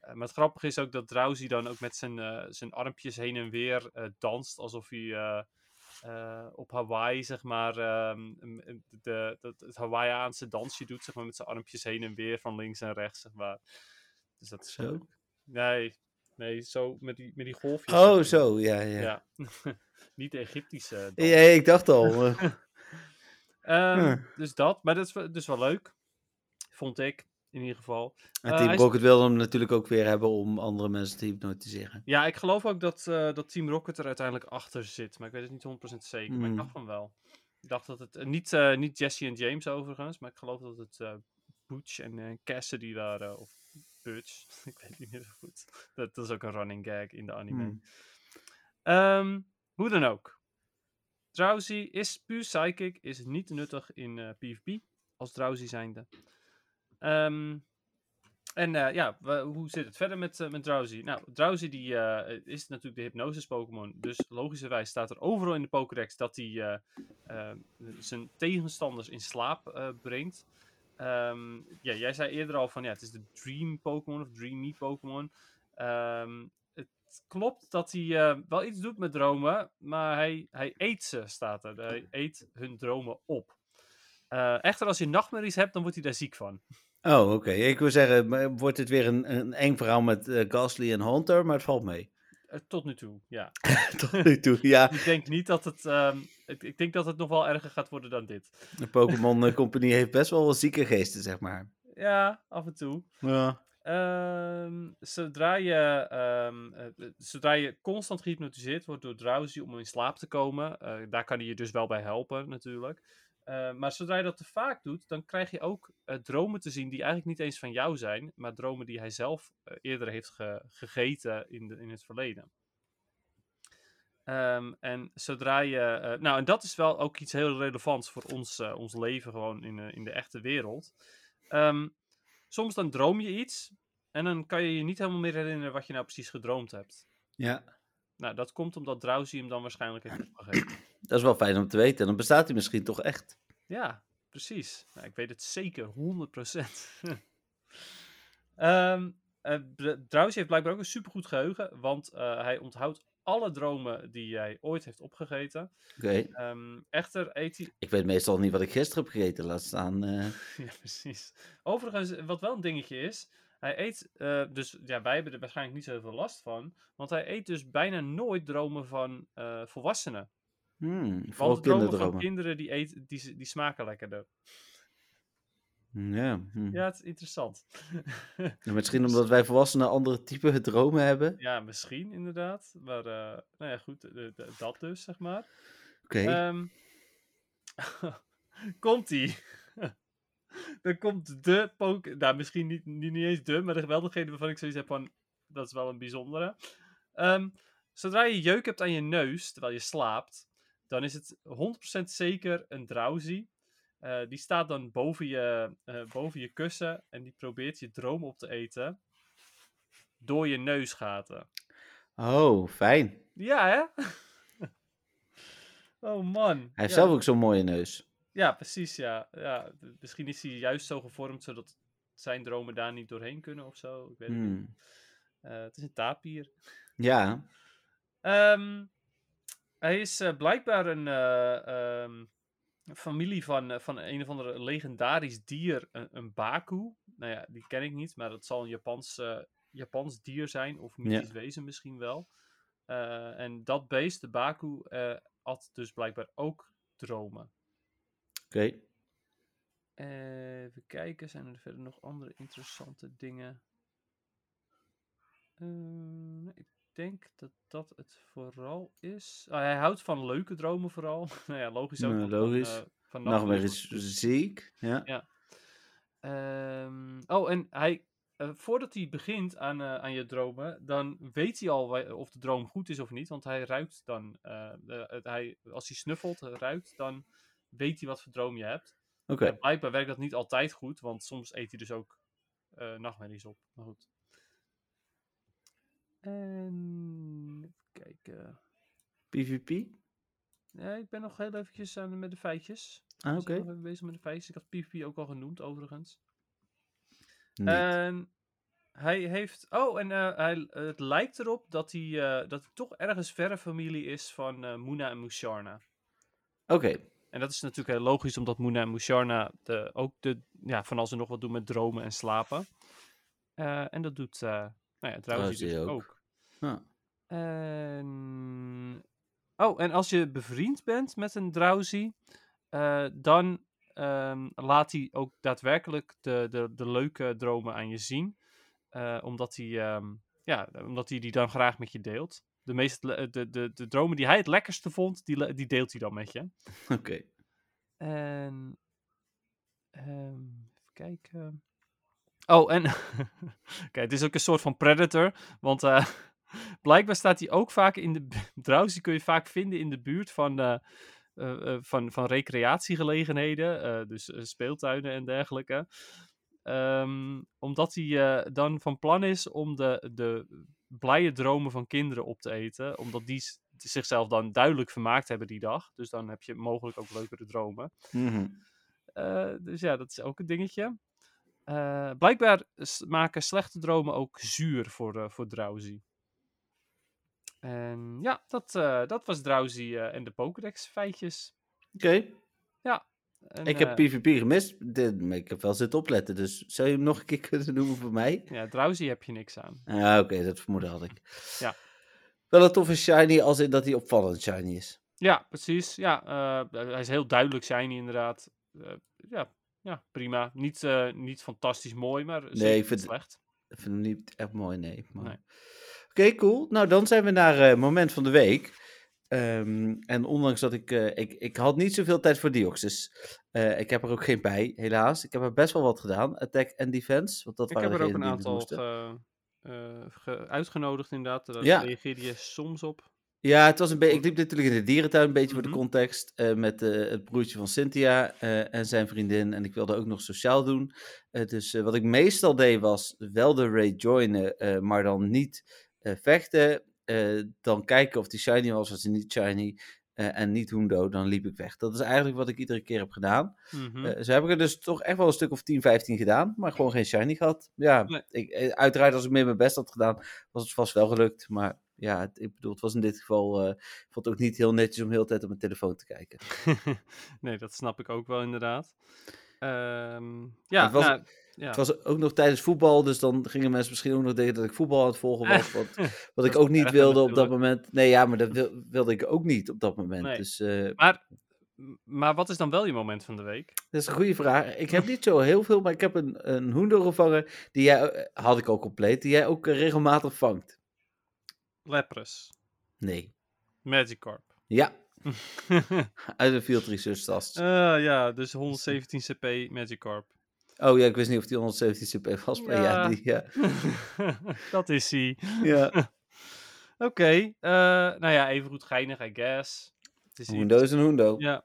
D: Maar het grappige is ook dat Drowsy dan ook met zijn, zijn armpjes heen en weer danst. Alsof hij. op Hawaii, zeg maar, ehm, m- m- de, dat het Hawaiiaanse dansje doet, zeg maar, met zijn armpjes heen en weer van links en rechts, zeg maar. Dus dat is
C: Zo?
D: Nee, nee, zo met die, met die golfjes.
C: Oh, zo. Ja, ja.
D: Ja. [LAUGHS] Niet de Egyptische dans.
C: Ja, ik dacht al. [LAUGHS] eh,
D: Ehm. Dus dat, maar dat is wel- dus wel leuk, vond ik, in ieder geval.
C: En Team Rocket wil hem natuurlijk ook weer hebben om andere mensen te hypnotiseren.
D: Ja, ik geloof ook dat, eh, dat Team Rocket er uiteindelijk achter zit, maar ik weet het niet 100% zeker, maar ik
C: Hmm.
D: dacht van wel. Ik dacht dat het... eh, niet, eh, niet Jesse en James overigens, maar ik geloof dat het Butch en Cassidy waren. Of Butch. [LAUGHS] ik weet niet meer zo goed. Dat, dat is ook een running gag in de anime.
C: Hmm.
D: Ehm, hoe dan ook. Drowsy is puur psychic, is niet nuttig in eh, PvP als Drowsy zijnde. Ehm, en eh, ja, hoe zit het verder met, eh, met Drowsy? Nou, Drowsy die, eh, is natuurlijk de hypnosis Pokémon. Dus logischerwijs staat er overal in de Pokédex dat hij eh, eh, zijn tegenstanders in slaap eh, brengt. Ehm, ja, jij zei eerder al van ja, het is de Dream Pokémon of Dreamy Pokémon. Ehm, het klopt dat hij eh, wel iets doet met dromen, maar hij, hij eet ze, staat er. Hij [LAUGHS] eet hun dromen op. Eh, echter, als je nachtmerries hebt, dan wordt hij daar ziek van.
C: Oh, oké. Ik wil zeggen, wordt het weer een, een eng verhaal met eh, Ghastly en Hunter, maar het valt mee.
D: Tot nu toe, ja. [LAUGHS]
C: Tot nu toe, ja. [LAUGHS]
D: Ik denk niet dat het. ehm, ik, ik denk dat het nog wel erger gaat worden dan dit.
C: De Pokémon Company heeft best wel zieke geesten, zeg maar.
D: Ja, af en toe.
C: Ja.
D: Ehm, zodra, je, ehm, eh, eh, zodra je constant gehypnotiseerd wordt door Drowsy om in slaap te komen, eh, daar kan hij je dus wel bij helpen natuurlijk. Eh, maar zodra je dat te vaak doet, dan krijg je ook dromen te zien die eigenlijk niet eens van jou zijn, maar dromen die hij zelf eerder heeft ge- gegeten in, de, in het verleden. Ehm, en zodra je. nou, en dat is wel ook iets heel relevants voor ons, ons leven gewoon in, in de echte wereld. Ehm, soms dan droom je iets en dan kan je je niet helemaal meer herinneren wat je nou precies gedroomd hebt.
C: ja,
D: Nou, dat komt omdat Drowsy hem dan waarschijnlijk heeft opgegeten. [CLEARS THROAT]
C: dat is wel fijn om te weten. Dan bestaat hij misschien toch echt.
D: Ja, precies. Nou, ik weet het zeker, 100%. [LAUGHS] Ehm eh, Drowsy heeft blijkbaar ook een supergoed geheugen, want eh, hij onthoudt alle dromen die hij ooit heeft opgegeten.
C: Oké.
D: Ehm, echter eet hij...
C: Ik weet meestal niet wat ik gisteren heb gegeten, laat staan. eh, [LAUGHS]
D: ja, precies. Overigens, wat wel een dingetje is, hij eet, eh, dus ja, wij hebben er waarschijnlijk niet zoveel last van, want hij eet dus bijna nooit dromen van eh, volwassenen.
C: hmm, vooral
D: Want dromen van kinderen, die, eet, die, die smaken lekkerder.
C: Ja, hm.
D: Ja, het is interessant.
C: En [LAUGHS] Misschien omdat wij volwassenen andere type dromen hebben.
D: ja, misschien inderdaad. Maar eh, nou ja, goed, eh, d- dat dus, zeg maar.
C: Oké.
D: Ehm [LAUGHS] komt-ie. [LAUGHS] Dan komt de poke... Nou, misschien niet, niet, niet eens de, maar wel degene waarvan ik zoiets heb van... Dat is wel een bijzondere. Ehm, zodra je jeuk hebt aan je neus, terwijl je slaapt... Dan is het 100% zeker een drowsy. Eh, die staat dan boven je, eh, boven je kussen en die probeert je droom op te eten door je neusgaten.
C: Oh, fijn.
D: Ja, hè? [LAUGHS] oh man.
C: Hij heeft
D: ja,
C: zelf ook zo'n mooie neus.
D: Ja, precies, ja. ja. Misschien is hij juist zo gevormd zodat zijn dromen daar niet doorheen kunnen of zo. Ik weet het niet.
C: Hmm.
D: Eh, het is een tapier.
C: Ja,
D: Ehm, hij is blijkbaar een eh, ehm, familie van, eh, van een of andere legendarisch dier, een, een baku. Nou ja, die ken ik niet, maar dat zal een Japans, eh, Japans dier zijn, of mythisch wezen misschien wel. Eh, en dat beest, de baku, eh had dus blijkbaar ook dromen.
C: oké.
D: Even kijken, zijn er verder nog andere interessante dingen? Nee, ik denk dat dat het vooral is. Ah, hij houdt van leuke dromen vooral. [LAUGHS] nou ja, logisch ook.
C: Nou,
D: van,
C: logisch.
D: eh, van
C: Nachtmerrie is ziek. Ja.
D: Ehm, oh, en hij, eh, voordat hij begint aan, eh, aan je dromen, dan weet hij al of de droom goed is of niet. Want hij ruikt dan, de- het- hij, als hij snuffelt, ruikt, dan weet hij wat voor droom je hebt.
C: Oké.
D: Ja, blijkbaar werkt dat niet altijd goed, want soms eet hij dus ook nachtmerries op. Maar goed. En even kijken.
C: PvP?
D: Ja, ik ben nog heel eventjes aan, met de feitjes.
C: Ah, oké.
D: zijn nog even bezig met de feitjes. Ik had PvP ook al genoemd, overigens.
C: Niet.
D: En hij heeft. Oh, en eh, hij, het lijkt erop dat hij, eh, dat hij toch ergens verre familie is van Moona en Musharna.
C: Oké.
D: En dat is natuurlijk heel logisch, omdat Moona en Musharna de, ook de, ja, van als ze nog wat doen met dromen en slapen. En dat doet, uh, nou ja, dus ook.
C: ook.
D: En... Oh, en als je bevriend bent met een Drowsy, eh, dan ehm, laat hij ook daadwerkelijk de, de, de leuke dromen aan je zien. Eh, omdat hij ehm, ja, omdat hij die dan graag met je deelt. De, meest, le- de, de, de dromen die hij het lekkerste vond, die, die deelt hij dan met je. [LAUGHS]
C: Oké.
D: En. ehm, even kijken. Oh, en. [LAUGHS] Oké, het is ook een soort van predator. Want eh, [LAUGHS] blijkbaar staat hij ook vaak in de. bu- [LAUGHS] Drowsy kun je vaak vinden in de buurt van. eh, eh, van, van recreatiegelegenheden, dus speeltuinen en dergelijke. Ehm, omdat hij dan van plan is om de, de blije dromen van kinderen op te eten. Omdat die zichzelf dan duidelijk vermaakt hebben die dag. Dus dan heb je mogelijk ook leukere dromen.
C: Mhm.
D: Dus ja, dat is ook een dingetje. Eh, blijkbaar maken slechte dromen ook zuur voor, eh, voor Drowsy. En ja, dat, eh, dat was Drowsy en de Pokédex feitjes.
C: Oké,
D: En,
C: ik heb PvP gemist. Dit- maar ik heb wel zitten opletten, dus zou je hem nog een keer [LAUGHS] kunnen noemen voor mij?
D: Ja, Drowsy heb je niks aan.
C: Ja, oké, dat vermoeden had ik.
D: Ja.
C: Wel een toffe shiny, als in dat hij opvallend shiny is.
D: Ja, precies. Ja, hij is heel duidelijk shiny inderdaad. Ja, ja, prima. Niet, eh, niet fantastisch mooi, maar zeker
C: ik vind-
D: slecht.
C: Ik vind hem niet echt mooi, nee. maar-
D: Nee.
C: Oké, cool. Nou, dan zijn we naar eh moment van de week. Ehm, en ondanks dat ik, eh, ik... Ik had niet zoveel tijd voor Deoxys. Eh ik heb er ook geen bij, helaas. Ik heb er best wel wat gedaan. Attack en Defense. Want dat
D: Ik
C: waren
D: heb er ook een aantal ge- uitgenodigd inderdaad. Daar
C: Ja.
D: reageerde je soms op.
C: Ja, het was een beetje. Ik liep natuurlijk in de dierentuin, een beetje voor
D: Mhm.
C: de context. eh, met eh, het broertje van Cynthia eh, en zijn vriendin. En ik wilde ook nog sociaal doen. Dus wat ik meestal deed was wel de raid joinen, maar dan niet vechten. Dan kijken of die shiny was, was die niet shiny. en niet Hundo, dan liep ik weg. Dat is eigenlijk wat ik iedere keer heb gedaan.
D: Mhm.
C: Eh, zo heb ik er dus toch echt wel een stuk of 10, 15 gedaan, maar gewoon geen shiny gehad. Ja,
D: Nee.
C: ik, uiteraard als ik meer mijn best had gedaan, was het vast wel gelukt. Maar ja, het- ik bedoel, het was in dit geval, eh, ik vond het ook niet heel netjes om heel de tijd op mijn telefoon te kijken. [LAUGHS]
D: nee, dat snap ik ook wel inderdaad. Ehm, ja,
C: Het was-
D: nou, ja.
C: Het was ook nog tijdens voetbal, dus dan gingen mensen misschien ook nog denken dat ik voetbal aan het volgen was. [LAUGHS] Wat, wat ik ook niet wilde op dat moment. Nee, ja, maar dat wil- wilde ik ook niet op dat moment.
D: Nee.
C: Dus eh,
D: Maar, maar wat is dan wel je moment van de week?
C: dat is een goede vraag. Ik heb niet zo heel veel, maar ik heb een, een Hundo gevangen, die jij, eh, had ik al compleet, die jij ook regelmatig vangt.
D: Lapras.
C: Nee.
D: Magikarp.
C: Ja, [LAUGHS] uit de Field Research tas.
D: Eh, ja, dus 117 CP Magikarp.
C: Oh ja, ik wist niet of die 117 CP was, maar ja,
D: Ja.
C: die, ja. [LAUGHS]
D: dat is hij.
C: ja. [LAUGHS]
D: Oké, eh, nou ja, even goed geinig, I guess. Het is
C: Hundo is een Hundo.
D: Ja.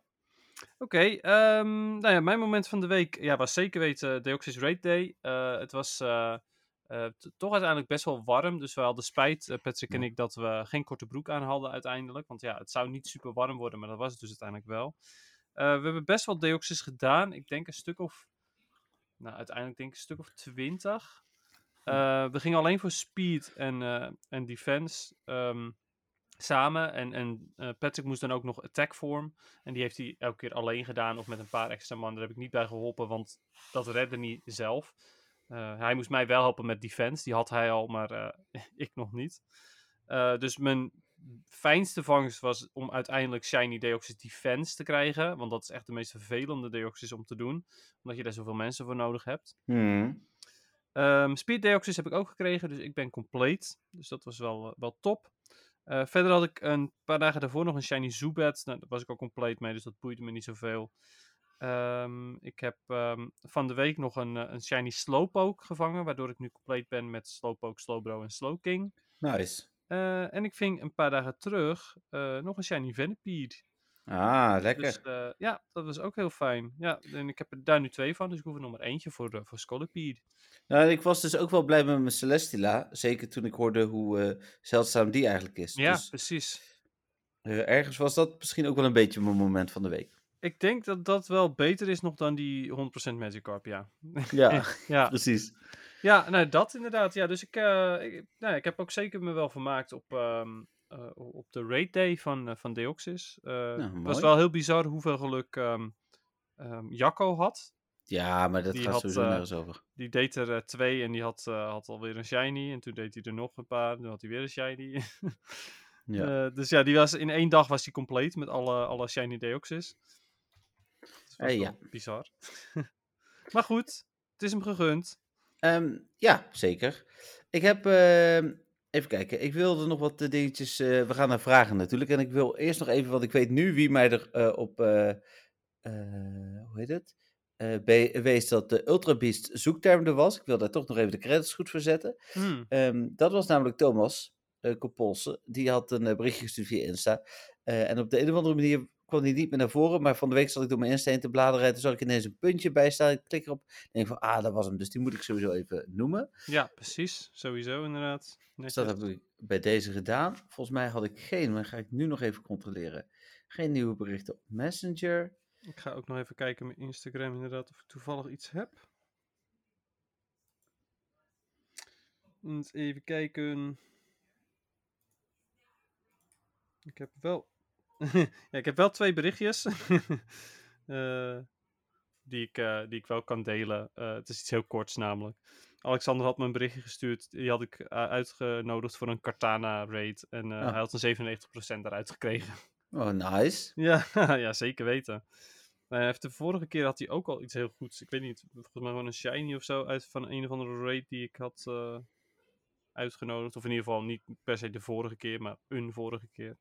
D: Oké, ehm, nou ja, mijn moment van de week ja, was zeker weten Deoxys Raid Day. Eh, het was eh, toch uiteindelijk best wel warm, dus we hadden spijt, eh, Patrick en ik, dat we geen korte broek aan hadden uiteindelijk. Want ja, het zou niet super warm worden, maar dat was het dus uiteindelijk wel. Eh, we hebben best wel Deoxys gedaan. Ik denk een stuk of, nou uiteindelijk denk ik een stuk of twintig. Eh, we gingen alleen voor speed en, en defense ehm, samen. En, en Patrick moest dan ook nog attack vorm. En die heeft hij elke keer alleen gedaan of met een paar extra man. Daar heb ik niet bij geholpen, want dat redde niet zelf. Eh, hij moest mij wel helpen met defense. Die had hij al, maar eh, [LAUGHS] ik nog niet. Eh, dus mijn fijnste vangst was om uiteindelijk Shiny Deoxys Defense te krijgen. Want dat is echt de meest vervelende Deoxys om te doen. Omdat je daar zoveel mensen voor nodig hebt.
C: Hmm.
D: Ehm, Speed Deoxys heb ik ook gekregen, dus ik ben compleet. Dus dat was wel, wel top. Verder had ik een paar dagen daarvoor nog een Shiny Zubat. Nou, daar was ik al compleet mee, dus dat boeide me niet zoveel. Ehm, ik heb ehm, van de week nog een, eh, een Shiny Slowpoke gevangen, waardoor ik nu compleet ben met Slowpoke, Slowbro en Slowking.
C: Nice.
D: Eh, en ik ving een paar dagen terug eh, nog een Shiny Venipede.
C: Ah, lekker.
D: Dus ja, dat was ook heel fijn. Ja, en ik heb er daar nu twee van, dus ik hoef er nog maar eentje voor, voor Scolipede.
C: Nou, ik was dus ook wel blij met mijn Celestila. Zeker toen ik hoorde hoe zeldzaam die eigenlijk is.
D: Ja,
C: Dus
D: precies.
C: ergens was dat misschien ook wel een beetje mijn moment van de week.
D: Ik denk dat dat wel beter is nog dan die 100% Magikarp, ja.
C: Ja, [LAUGHS]
D: Ja,
C: precies.
D: ja nou dat inderdaad. Ja, dus ik, eh, ik, nou, ik heb ook zeker me wel vermaakt op, ehm, eh, op de raid day van, eh, van Deoxys. Eh, het was wel heel bizar hoeveel geluk ehm ehm, Jacco had.
C: Ja, maar dat
D: Die
C: gaat
D: had,
C: sowieso nergens over.
D: Die deed er twee en die had, had alweer een shiny. En toen deed hij er nog een paar. Toen had hij weer een shiny. [LAUGHS]
C: Ja.
D: Dus ja, die was, in één dag was hij compleet met alle, alle shiny Deoxys. Was
C: Eh, ja.
D: bizar. [LAUGHS] maar goed, het is hem gegund.
C: Ehm, ja, zeker. Ik heb. ehm, even kijken. Ik wilde nog wat eh, dingetjes. eh, we gaan naar vragen natuurlijk. En ik wil eerst nog even. Want ik weet nu wie mij er op. hoe heet het? Wees dat de Ultra Beast zoekterm er was. Ik wil daar toch nog even de credits goed voor zetten.
D: Hmm.
C: Ehm, dat was namelijk Thomas uh, Kopolse. Die had een berichtje gestuurd via Insta. En op de een of andere manier kwam hij niet meer naar voren. Maar van de week zat ik door mijn Insta heen te bladeren. En toen zag ik ineens een puntje bij staan. Ik klik erop. En denk van, ah, dat was hem. Dus die moet ik sowieso even noemen.
D: Ja, precies. Sowieso inderdaad.
C: Dus dat heb ik bij deze gedaan. Volgens mij had ik geen, maar ga ik nu nog even controleren. Geen nieuwe berichten op Messenger.
D: Ik ga ook nog even kijken op mijn Instagram inderdaad of ik toevallig iets heb. Even kijken. Ik heb wel. [LAUGHS] ja, ik heb wel twee berichtjes. [LAUGHS] Eh, die, ik, eh, die ik wel kan delen. Eh, het is iets heel korts namelijk. Alexander had me een berichtje gestuurd. Die had ik uitgenodigd voor een Cartana raid. En
C: Ah.
D: hij had een 97% eruit gekregen.
C: Oh, nice. [LAUGHS]
D: Ja, ja, zeker weten. Heeft de vorige keer had hij ook al iets heel goeds. Ik weet niet, volgens mij gewoon een shiny of zo uit van een of andere raid die ik had uitgenodigd. Of in ieder geval niet per se de vorige keer, maar een vorige keer.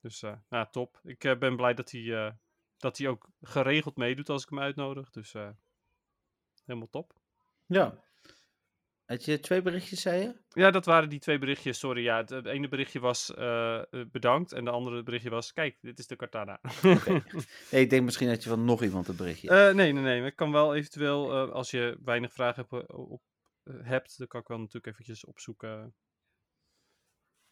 D: Dus eh nou, top. Ik eh, ben blij dat hij, eh, dat hij ook geregeld meedoet als ik hem uitnodig. Dus helemaal top.
C: Ja. Had je twee berichtjes, zei je?
D: Ja, dat waren die twee berichtjes. Sorry, ja. Het, ene berichtje was bedankt. En de andere berichtje was, kijk, dit is de Katana.
C: Nee, ik denk misschien dat je van nog iemand een berichtje.
D: Eh, nee, nee, nee. Ik kan wel eventueel, als je weinig vragen hebt, op, hebt, dan kan ik wel natuurlijk eventjes opzoeken.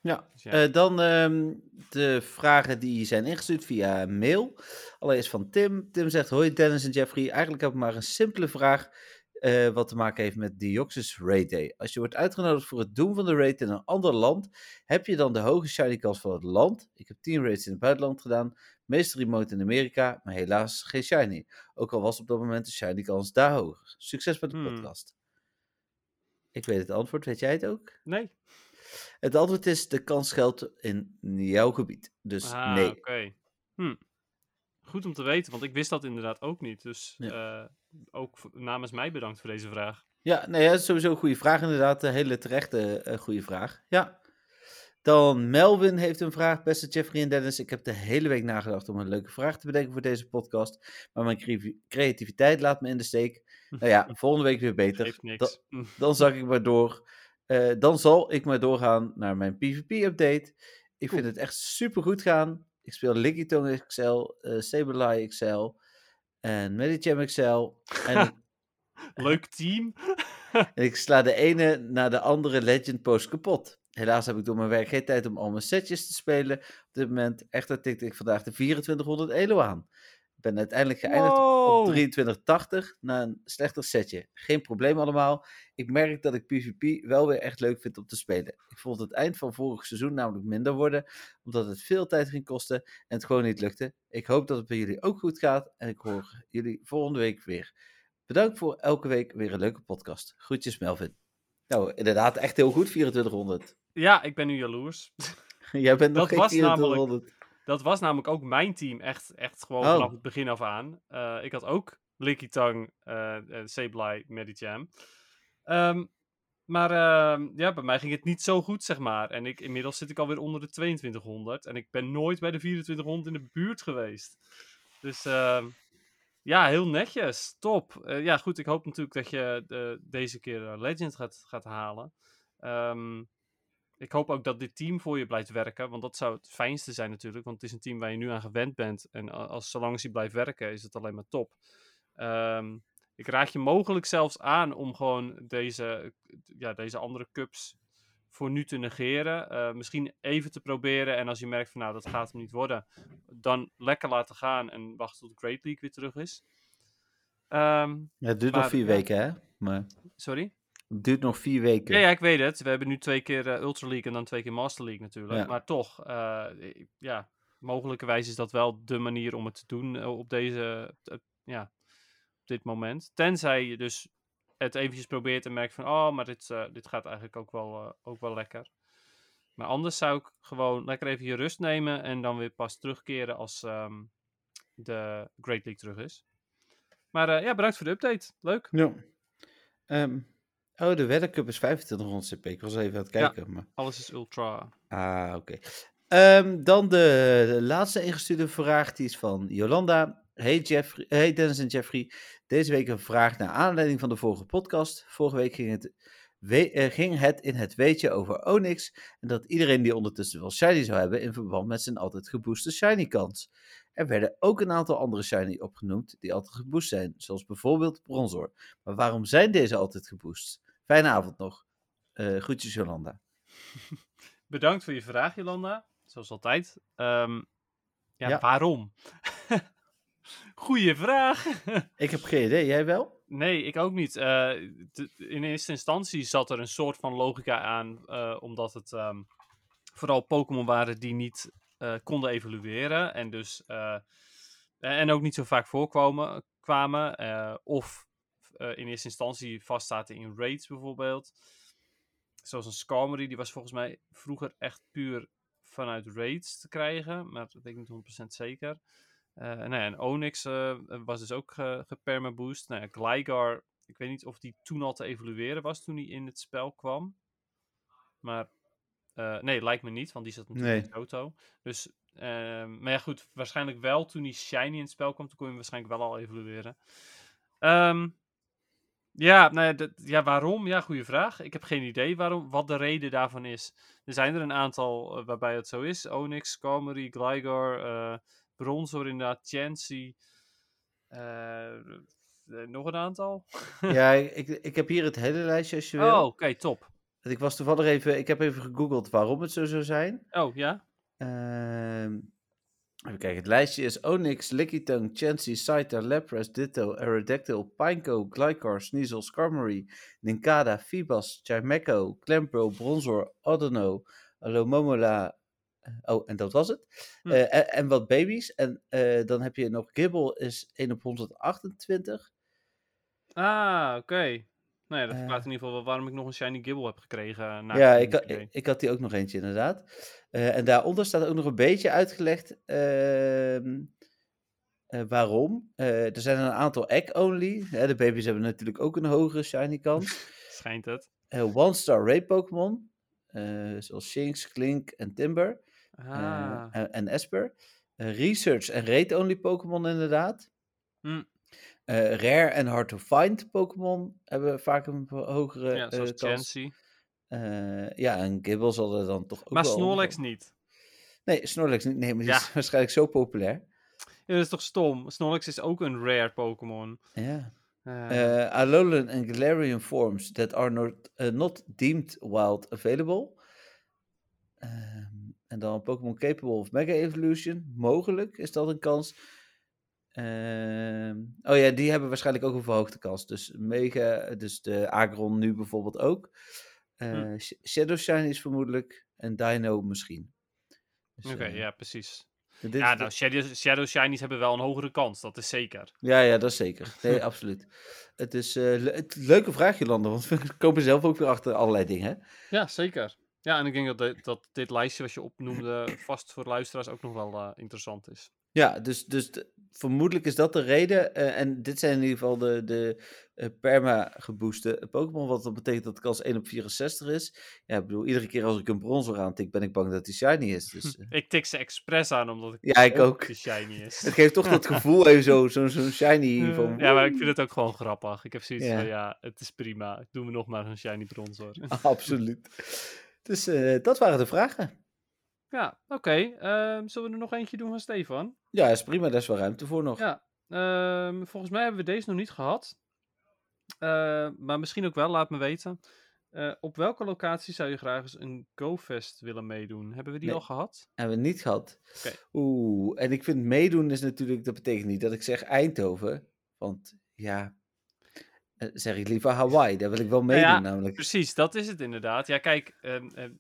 C: Ja,
D: Dus ja.
C: Eh, dan ehm, de vragen die zijn ingestuurd via mail. Allereerst van Tim. Tim zegt, hoi Dennis en Jeffrey. Eigenlijk heb ik maar een simpele vraag eh, wat te maken heeft met Deoxys Raid Day. Als je wordt uitgenodigd voor het doen van de raid in een ander land, heb je dan de hoge shiny kans van het land? Ik heb 10 raids in het buitenland gedaan, meestal remote in Amerika, maar helaas geen shiny. Ook al was op dat moment de shiny kans daar hoger. Succes met de
D: Hmm.
C: podcast. Ik weet het antwoord, weet jij het ook?
D: Nee?
C: Het antwoord is, de kans geldt in jouw gebied. Dus
D: ah,
C: nee.
D: oké. Hm. Goed om te weten, want ik wist dat inderdaad ook niet. Dus eh, ook namens mij bedankt voor deze vraag.
C: Ja, nee, dat is sowieso een goede vraag inderdaad. Een hele terechte eh, goede vraag. Ja. Dan Melvin heeft een vraag. Beste Jeffrey en Dennis, ik heb de hele week nagedacht om een leuke vraag te bedenken voor deze podcast. Maar mijn cre- creativiteit laat me in de steek. Nou ja, [LAUGHS] volgende week weer beter.
D: Geeft niks.
C: Dan, dan zak ik maar door. Eh, dan zal ik maar doorgaan naar mijn PvP-update. Ik vind het echt super goed gaan. Ik speel Lickitung XL, eh Sableye XL en Medicham XL. En [LAUGHS]
D: Leuk team. [LAUGHS]
C: en ik sla de ene na de andere Legend Post kapot. Helaas heb ik door mijn werk geen tijd om al mijn setjes te spelen. Op dit moment echter tikte ik vandaag de 2400 elo aan. Ik ben uiteindelijk geëindigd
D: Wow.
C: op 2380 na een slechter setje. Geen probleem allemaal. Ik merk dat ik PvP wel weer echt leuk vind om te spelen. Ik vond het eind van vorig seizoen namelijk minder worden, omdat het veel tijd ging kosten en het gewoon niet lukte. Ik hoop dat het bij jullie ook goed gaat en ik hoor jullie volgende week weer. Bedankt voor elke week weer een leuke podcast. Groetjes Melvin. Nou, inderdaad, echt heel goed, 2400.
D: Ja, ik ben nu jaloers. [LAUGHS]
C: Jij bent nog
D: Dat
C: geen
D: was namelijk-
C: 2400.
D: Dat was namelijk ook mijn team. Echt, echt gewoon
C: Oh.
D: vanaf het begin af aan. Eh, ik had ook Licky Tang, uh, Sableye, Medicham. Ehm maar ehm, ja, bij mij ging het niet zo goed, zeg maar. En ik, inmiddels zit ik alweer onder de 2200. En ik ben nooit bij de 2400 in de buurt geweest. Dus ehm, ja, heel netjes. Top. Eh, ja, goed. Ik hoop natuurlijk dat je eh, deze keer eh, Legend gaat, gaat halen. Ik hoop ook dat dit team voor je blijft werken. Want dat zou het fijnste zijn natuurlijk. Want het is een team waar je nu aan gewend bent. En als, zolang hij blijft werken, is het alleen maar top. Ehm, ik raad je mogelijk zelfs aan om gewoon deze, ja, deze andere cups voor nu te negeren. Eh, misschien even te proberen. En als je merkt van nou, dat gaat hem niet worden. Dan lekker laten gaan en wachten tot Great League weer terug is. Ehm,
C: Ja, het duurt
D: Maar,
C: nog vier weken, hè? Maar
D: sorry?
C: Het duurt nog vier weken.
D: Ja, ja, ik weet het. We hebben nu twee keer eh, Ultra League en dan twee keer Master League natuurlijk.
C: Ja.
D: Maar toch, eh, ja, mogelijkerwijs is dat wel de manier om het te doen eh, op deze, ja, op dit moment. Tenzij je dus het eventjes probeert en merkt van, oh, maar dit, dit gaat eigenlijk ook wel, ook wel lekker. Maar anders zou ik gewoon lekker even je rust nemen en dan weer pas terugkeren als ehm, de Great League terug is. Maar ja, bedankt voor de update. Leuk.
C: Ja. Ehm, oh, de Cup is 2500 CP. Ik was even aan het
D: Ja.
C: kijken. Maar...
D: Alles is ultra.
C: Ah, oké. Ehm, dan de, de laatste ingestuurde vraag. Die is van Jolanda. Hey, Jeffrey, hey Dennis en Jeffrey. Deze week een vraag naar aanleiding van de vorige podcast. Vorige week ging het, we- eh, ging het in het weetje over Onyx. En dat iedereen die ondertussen wel Shiny zou hebben in verband met zijn altijd gebooste Shiny kans. Er werden ook een aantal andere Shiny opgenoemd die altijd geboost zijn. Zoals bijvoorbeeld Bronzor. Maar waarom zijn deze altijd geboost? Fijne avond nog. Eh groetjes Jolanda. [LAUGHS]
D: Bedankt voor je vraag, Jolanda. Zoals altijd. Ehm, ja,
C: Ja.
D: waarom? [LAUGHS] Goeie vraag. [LAUGHS]
C: Ik heb geen idee, jij wel?
D: nee, ik ook niet. Eh, in eerste instantie zat er een soort van logica aan, eh, omdat het ehm, vooral Pokémon waren die niet konden evolueren en dus en ook niet zo vaak voorkwamen, kwamen, of eh, in eerste instantie vastzaten in raids bijvoorbeeld. Zoals een Skarmory, die was volgens mij vroeger echt puur vanuit raids te krijgen, maar dat weet ik niet 100% zeker. Eh nou ja, en Onyx eh, was dus ook ge gepermaboost. Nou ja, Gligar, ik weet niet of die toen al te evalueren was toen hij in het spel kwam. Maar nee, lijkt me niet, want die zat natuurlijk
C: Nee.
D: in Johto. Dus, ehm, maar ja goed, waarschijnlijk wel toen die Shiny in het spel kwam, toen kon je hem waarschijnlijk wel al evalueren. Ehm, ja, nou ja, dat- ja, waarom? Ja, goede vraag. Ik heb geen idee waarom, wat de reden daarvan is. Er zijn er een aantal eh, waarbij het zo is. Onyx, Skarmory, Gligar, eh Bronzor inderdaad, Chansey. eh, nog een aantal? [LAUGHS]
C: ja, ik, ik heb hier het hele lijstje als je wil.
D: Oh, oké, top.
C: Ik was toevallig even, ik heb even gegoogeld waarom het zo zou zijn.
D: Oh, ja?
C: Ehm, even kijken, het lijstje is Onyx, Lickitung, Chansey, Scyther, Lapras, Ditto, Aerodactyl, Pineco, Glycar, Sneasel, Skarmory, Nincada, Feebas, Chimecho, Clamperl, Bronzor, Odono, Alomomola. eh, Oh, en dat was het.
D: Hm.
C: Eh, en, en wat baby's. En eh, dan heb je nog Gibble is 1 op 128.
D: Ah, oké. Ja, dat
C: Eh.
D: verklaart in ieder geval wel waarom ik nog een Shiny Gibble heb gekregen. eh, na
C: Ja, ik, had-
D: idee.
C: ik, ik had die ook nog eentje inderdaad. Eh, en daaronder staat ook nog een beetje uitgelegd ehm, eh, waarom. Eh, er zijn een aantal egg-only. de baby's hebben natuurlijk ook een hogere shiny kans. [LAUGHS]
D: Schijnt het.
C: Eh, One-star raid Pokémon. eh, zoals Shinx, Klink en Timber. eh,
D: Ah.
C: en, en Esper. Eh, research en raid-only Pokémon inderdaad.
D: Hm.
C: Eh, rare en hard to find Pokémon hebben vaak een hogere
D: ja,
C: eh,
D: zoals
C: kans.
D: Chansey.
C: Eh, ja, en Gibble zal er dan toch ook
D: Maar
C: wel
D: Snorlax niet.
C: Nee, Snorlax niet. Nee, maar die
D: Ja.
C: is [LAUGHS] waarschijnlijk zo populair.
D: Ja, dat is toch stom? Snorlax is ook een rare Pokémon.
C: Ja.
D: Eh,
C: Eh Alolan en Galarian forms that are not, eh, not deemed wild available. Ehm, en dan Pokémon capable of Mega Evolution. Mogelijk is dat een kans. Ehm, oh ja, die hebben waarschijnlijk ook een verhoogde kans. Dus Mega, dus de Agron nu bijvoorbeeld ook. Eh,
D: Hm.
C: Sh- Shadow Shine is vermoedelijk. En Dino misschien. Dus,
D: Oké,
C: eh,
D: ja, precies.
C: dit-
D: Ja, nou, Shadow, Shadow Shinies hebben wel een hogere kans, dat is zeker.
C: Ja, ja, dat is zeker. Nee, [LAUGHS] absoluut. Het is le- het, leuke vraag, Jolanda, want [LAUGHS] we komen zelf ook weer achter allerlei dingen. hè?
D: Ja, zeker. Ja, en ik denk dat, dit- dat dit lijstje wat je opnoemde vast voor luisteraars ook nog wel interessant is.
C: Ja, dus, dus de- vermoedelijk is dat de reden. eh, en dit zijn in ieder geval de, de eh, perma-gebooste Pokémon, wat dat betekent dat de kans 1 op 64 is. Ja, ik bedoel, iedere keer als ik een bronzer aantik, ben ik bang dat die shiny is. Dus, [LAUGHS] eh,
D: Ik tik ze expres aan, omdat ik
C: Ja, ik
D: hoop
C: ook.
D: die shiny is. [LAUGHS]
C: het geeft toch dat [LAUGHS] gevoel even zo- zo'n zo, shiny van...
D: ja, maar ik vind het ook gewoon grappig. Ik heb zoiets
C: Ja.
D: van, ja, het is prima. Doe me nog maar een shiny bronzer.
C: Absoluut. Dus eh, dat waren de vragen.
D: Ja, oké. ehm, zullen we er nog eentje doen van Stefan?
C: Ja, is prima, daar is wel ruimte voor nog.
D: Ja, ehm, volgens mij hebben we deze nog niet gehad. Eh, maar misschien ook wel, laat me weten. Eh, op welke locatie zou je graag eens een GoFest willen meedoen? Hebben we die
C: Nee.
D: al gehad?
C: Hebben we niet gehad. Oeh, en ik vind meedoen is natuurlijk, dat betekent niet dat ik zeg Eindhoven. Want ja, eh, zeg ik liever Hawaii, daar wil ik wel meedoen
D: ja,
C: namelijk.
D: Precies, dat is het inderdaad. Ja, kijk, ehm, ehm,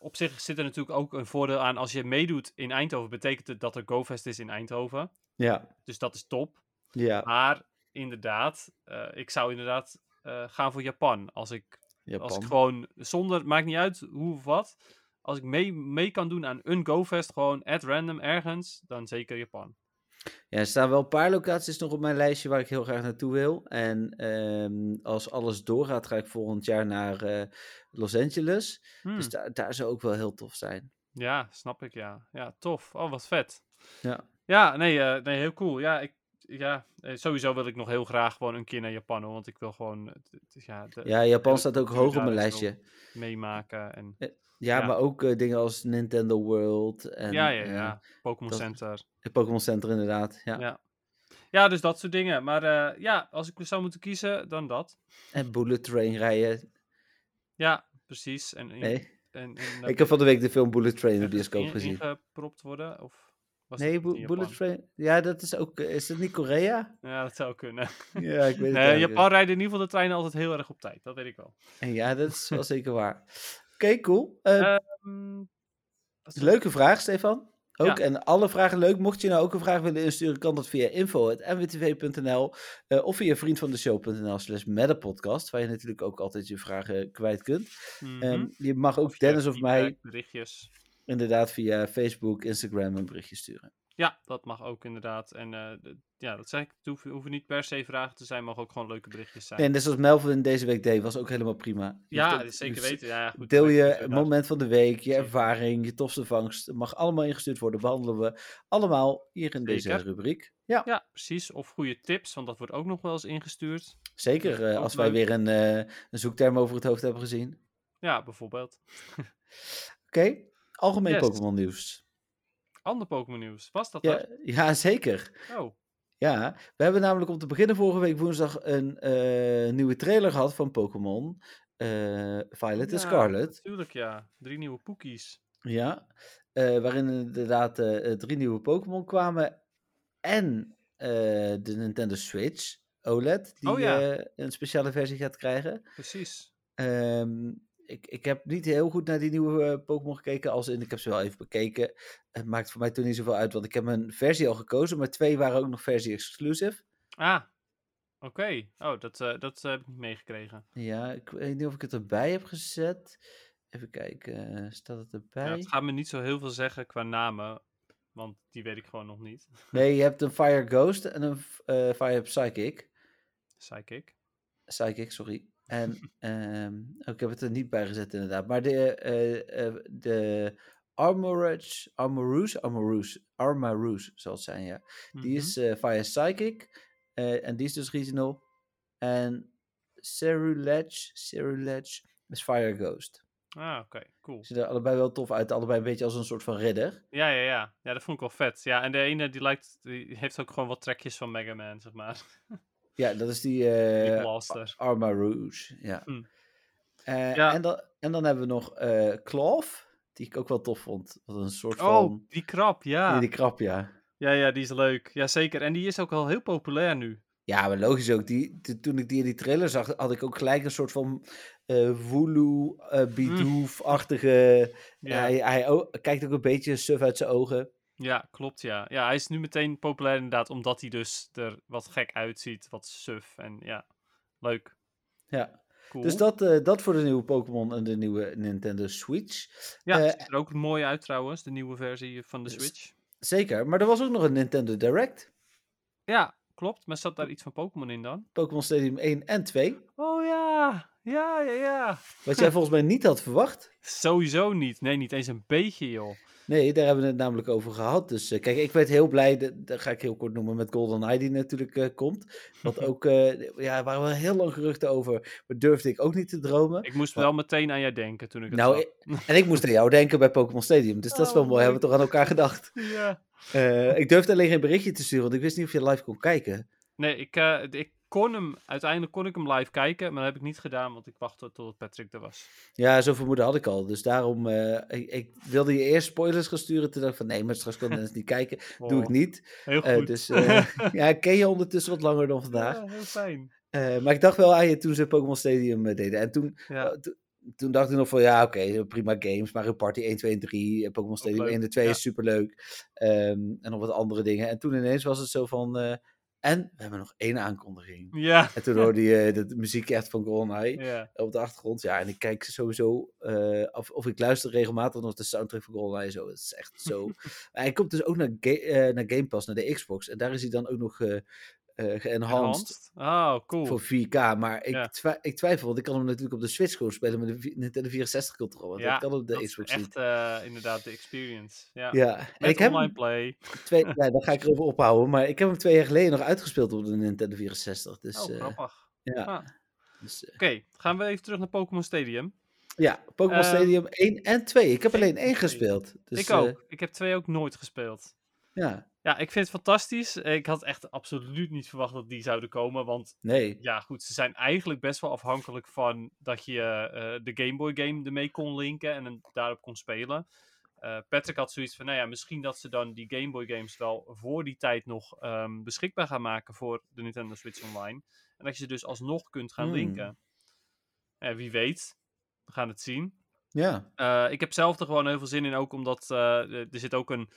D: op zich zit er natuurlijk ook een voordeel aan. Als je meedoet in Eindhoven, betekent het dat er GoFest is in Eindhoven.
C: Ja,
D: Dus dat is top.
C: ja,
D: Maar inderdaad, eh, ik zou inderdaad eh, gaan voor Japan. Als ik, als ik gewoon, zonder, maakt niet uit hoe of wat. Als ik mee, mee kan doen aan een GoFest, gewoon at random ergens, dan zeker Japan.
C: Ja, er staan wel een paar locaties nog op mijn lijstje waar ik heel graag naartoe wil. En ehm, als alles doorgaat, ga ik volgend jaar naar eh, Los Angeles.
D: Hmm,
C: Dus daar, daar zou ook wel heel tof zijn.
D: Ja, snap ik, ja. Ja, tof. Oh, wat vet.
C: Ja.
D: Ja, nee, eh, nee heel cool. Ja, ik, ja, eh, sowieso wil ik nog heel graag gewoon een keer naar Japan, hoor, want ik wil gewoon, eh, ja, de
C: Ja, Japan staat ook hoog op mijn lijstje.
D: meemaken. En,
C: Ja,
D: Ja.
C: maar ook eh, dingen als Nintendo World en
D: ja, ja,
C: eh,
D: ja. Pokémon Center.
C: het Pokémon Center inderdaad. Ja.
D: Ja. ja, dus dat soort dingen. Maar eh, ja, als ik zou moeten kiezen, dan dat.
C: En Bullet Train rijden.
D: Ja, precies. En, in-
C: Nee,
D: en, en, [LAUGHS]
C: ik heb van de week de film Bullet Train in de bioscoop
D: in-
C: gezien.
D: Ingepropt worden? Of was
C: Nee, Bullet? Train. Ja, dat is ook. eh, Is dat niet Korea?
D: Ja, dat zou kunnen. [LAUGHS]
C: Ja, ik weet het
D: Nee, Japan rijden in ieder geval de treinen altijd heel erg op tijd. Dat weet ik wel.
C: En ja, dat is wel zeker waar. Oké, cool. Eh,
D: Ehm,
C: leuke vraag, Stefan. Ook.
D: Ja.
C: En alle vragen leuk. Mocht je nou ook een vraag willen insturen, kan dat via info.nwtv.nl eh of via vriendvandeshow.nl slash podcast, waar je natuurlijk ook altijd je vragen kwijt kunt.
D: Mhm.
C: Ehm, je mag ook
D: Of
C: Dennis of
D: feedback,
C: mij
D: Berichtjes.
C: Inderdaad via Facebook, Instagram een berichtje sturen.
D: Ja, dat mag ook inderdaad. En eh, ja, dat zeg ik. Het hoeven, hoeven niet per se vragen te zijn, mogen ook gewoon leuke berichtjes zijn.
C: Nee, net zoals Melvin deze week deed, was ook helemaal prima. Je
D: ja,
C: ook-
D: zeker
C: hoeft-
D: weten. Ja, goed,
C: Deel je het moment van de week, je ervaring, je tofste vangst. Mag allemaal ingestuurd worden. Behandelen we allemaal hier in deze rubriek. Ja,
D: Ja, precies. Of goede tips, want dat wordt ook nog wel eens ingestuurd.
C: zeker. eh,
D: ook
C: als wij weer een, eh, een zoekterm over het hoofd hebben gezien.
D: Ja, bijvoorbeeld. [LAUGHS]
C: Oké, algemeen
D: Yes.
C: Pokémon nieuws.
D: Ander Pokémon nieuws. Was dat
C: Ja, ja, zeker.
D: Oh,
C: Ja, we hebben namelijk om te beginnen vorige week woensdag een eh, nieuwe trailer gehad van Pokémon eh, Violet en
D: Ja.
C: Scarlet.
D: tuurlijk ja. Drie nieuwe poekies.
C: Ja, eh, waarin inderdaad drie nieuwe Pokémon kwamen. En de Nintendo Switch OLED, die
D: Oh ja.
C: een speciale versie gaat krijgen.
D: Precies.
C: Ehm, ik, ik heb niet heel goed naar die nieuwe eh, Pokémon gekeken, als in ik heb ze wel even bekeken. Het maakt voor mij toen niet zoveel uit, want ik heb een versie al gekozen, maar twee waren ook nog versie exclusive.
D: Ah, oké. Oh, dat, eh, dat eh, heb ik niet meegekregen.
C: Ja, ik weet niet of ik het erbij heb gezet. Even kijken, staat het
D: Ja,
C: erbij?
D: het gaat me niet zo heel veel zeggen qua namen, want die weet ik gewoon nog niet. [LAUGHS]
C: Nee, je hebt een Fire Ghost en een Fire Psychic.
D: Psychic.
C: Psychic, sorry. En [LAUGHS] oh, ik heb het er niet bij gezet inderdaad. Maar de, eh eh de Armorage, Armorous, Armorous, Armarouge zal het zijn, ja. Die
D: Mhm.
C: is eh Fire Psychic. en die is dus regional. En Cerulege, Cerulege is Fire Ghost.
D: Ah, oké. Cool.
C: Ziet er allebei wel tof uit. Allebei een beetje als een soort van ridder.
D: Ja, ja, ja. Ja, dat vond ik wel vet. Ja, en de ene die lijkt, die heeft ook gewoon wat trekjes van Mega Man, zeg maar. [LAUGHS]
C: Ja, dat is die
D: blaster.
C: Arma Rouge. Ja.
D: Hm.
C: Eh,
D: Ja.
C: En, dan, en dan hebben we nog eh Clove, die ik ook wel tof vond. Wat een soort
D: Oh,
C: van...
D: die krab, ja.
C: Die, die krap, ja.
D: Ja, ja, die is leuk. Jazeker. En die is ook al heel populair nu.
C: Ja, maar logisch ook. Die, toen ik die in die trailer zag, had ik ook gelijk een soort van eh Wooloo, eh Bidoof-achtige...
D: Ja,
C: Hij, kijkt ook een beetje suf uit zijn ogen.
D: Ja klopt, ja. Ja, hij is nu meteen populair inderdaad, omdat hij dus er wat gek uitziet, wat suf. En ja, leuk.
C: Ja.
D: Cool.
C: Dus dat, eh, dat voor de nieuwe Pokémon en de nieuwe Nintendo Switch.
D: ja,
C: eh,
D: ziet er ook mooi uit trouwens, de nieuwe versie van de Switch.
C: Zeker. Maar er was ook nog een Nintendo Direct.
D: Ja, klopt. Maar zat daar iets van Pokémon in dan?
C: Pokémon Stadium 1 en 2.
D: Oh ja, ja, ja, ja.
C: Wat jij volgens mij niet had verwacht. [LAUGHS]
D: Sowieso niet. Nee, niet eens een beetje, joh.
C: Nee, daar hebben we het namelijk over gehad. Dus eh, kijk, ik werd heel blij, dat, dat ga ik heel kort noemen, met GoldenEye die natuurlijk eh, komt. Want [LAUGHS] ook, eh ja, er waren wel heel lang geruchten over, maar durfde ik ook niet te dromen.
D: Ik moest
C: Maar-
D: wel meteen aan jij denken toen ik het
C: Nou,
D: zag.
C: en ik moest aan jou denken bij Pokémon Stadium, dus dat is wel
D: Oh,
C: mooi, hebben we toch aan elkaar gedacht. [LAUGHS]
D: Ja.
C: Ik durfde alleen geen berichtje te sturen, want ik wist niet of je live kon kijken.
D: Nee, ik, ik kon hem, uiteindelijk kon ik hem live kijken, maar dat heb ik niet gedaan, want ik wachtte totdat Patrick er was.
C: Ja, zo'n vermoeden had ik al, dus daarom, eh, ik, ik wilde je eerst spoilers gaan sturen, toen dacht ik van nee, maar straks kan Dennis niet kijken. [LAUGHS] Doe ik
D: Oh,
C: niet.
D: Heel
C: Eh,
D: goed.
C: dus [LAUGHS] eh, ja, ik ken je ondertussen wat langer dan vandaag.
D: Ja, heel fijn.
C: Maar ik dacht wel aan je toen ze Pokémon Stadium deden. En toen,
D: Ja.
C: to- toen dacht ik nog van ja, oké, prima games. Mario Party 1, 2 en 3. eh, Pokémon Stadium
D: leuk,
C: 1 en 2
D: ja.
C: is superleuk. Ehm, en nog wat andere dingen. En toen ineens was het zo van... en we hebben nog één aankondiging.
D: Ja.
C: En toen hoorde je de, muziek echt van GoldenEye [LAUGHS]
D: ja.
C: op de achtergrond. Ja, en ik kijk sowieso... eh, of, of ik luister regelmatig nog de soundtrack van GoldenEye. Zo, het is echt zo... [LAUGHS] hij komt dus ook naar, ga- eh, naar Game Pass, naar de Xbox. En daar is hij dan ook nog... eh, eh geënhanced
D: Enhanced. Oh, cool.
C: voor 4K. Maar ik,
D: Ja.
C: twi- ik twijfel, want ik kan hem natuurlijk op de Switch gewoon spelen met de Nintendo 64 controller.
D: Ja,
C: dat kan op de Xbox
D: echt eh, inderdaad de experience. Ja.
C: Ja, en
D: Met
C: ik heb
D: online play.
C: twee, [LAUGHS] ja, dan ga ik erover ophouden. Maar ik heb hem twee jaar geleden nog uitgespeeld op de Nintendo 64. Dus,
D: oh,
C: eh,
D: grappig.
C: ja,
D: Ah.
C: dus,
D: Oké, gaan we even terug naar Pokémon Stadium.
C: ja, Pokémon
D: Ehm,
C: Stadium 1 en 2. Ik heb alleen
D: één
C: 1
D: en twee.
C: gespeeld. Dus,
D: ik ook. Ik heb twee ook nooit gespeeld.
C: ja,
D: Ja, ik vind het fantastisch. Ik had echt absoluut niet verwacht dat die zouden komen. Want
C: nee.
D: ja, goed, ze zijn eigenlijk best wel afhankelijk van dat je eh, de Game Boy game ermee kon linken en hem daarop kon spelen. Eh, Patrick had zoiets van, nou ja, misschien dat ze dan die Game Boy games wel voor die tijd nog ehm, beschikbaar gaan maken voor de Nintendo Switch Online. En dat je ze dus alsnog kunt gaan
C: Hmm.
D: linken. Eh, wie weet, we gaan het zien.
C: Ja,
D: Eh, ik heb zelf er gewoon heel veel zin in, ook omdat er zit ook een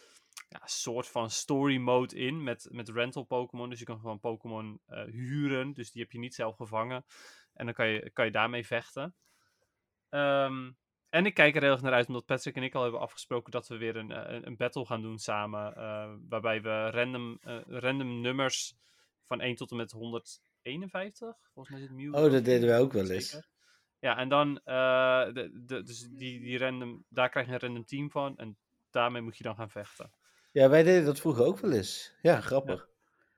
D: ja, soort van story mode in met, met rental Pokémon. Dus je kan gewoon Pokémon eh, huren, dus die heb je niet zelf gevangen. En dan kan je, kan je daarmee vechten. Ehm, en ik kijk er heel erg naar uit, omdat Patrick en ik al hebben afgesproken dat we weer een, eh, een, een battle gaan doen samen. eh, waarbij we random, random nummers van 1 tot en met 151, volgens mij zit Mew.
C: oh, dat deden wij ook wel eens.
D: Zeker. Ja, en dan, de, de, dus die, die random, daar krijg je een random team van en daarmee moet je dan gaan vechten.
C: Ja, wij deden dat vroeger ook wel eens. Ja, grappig.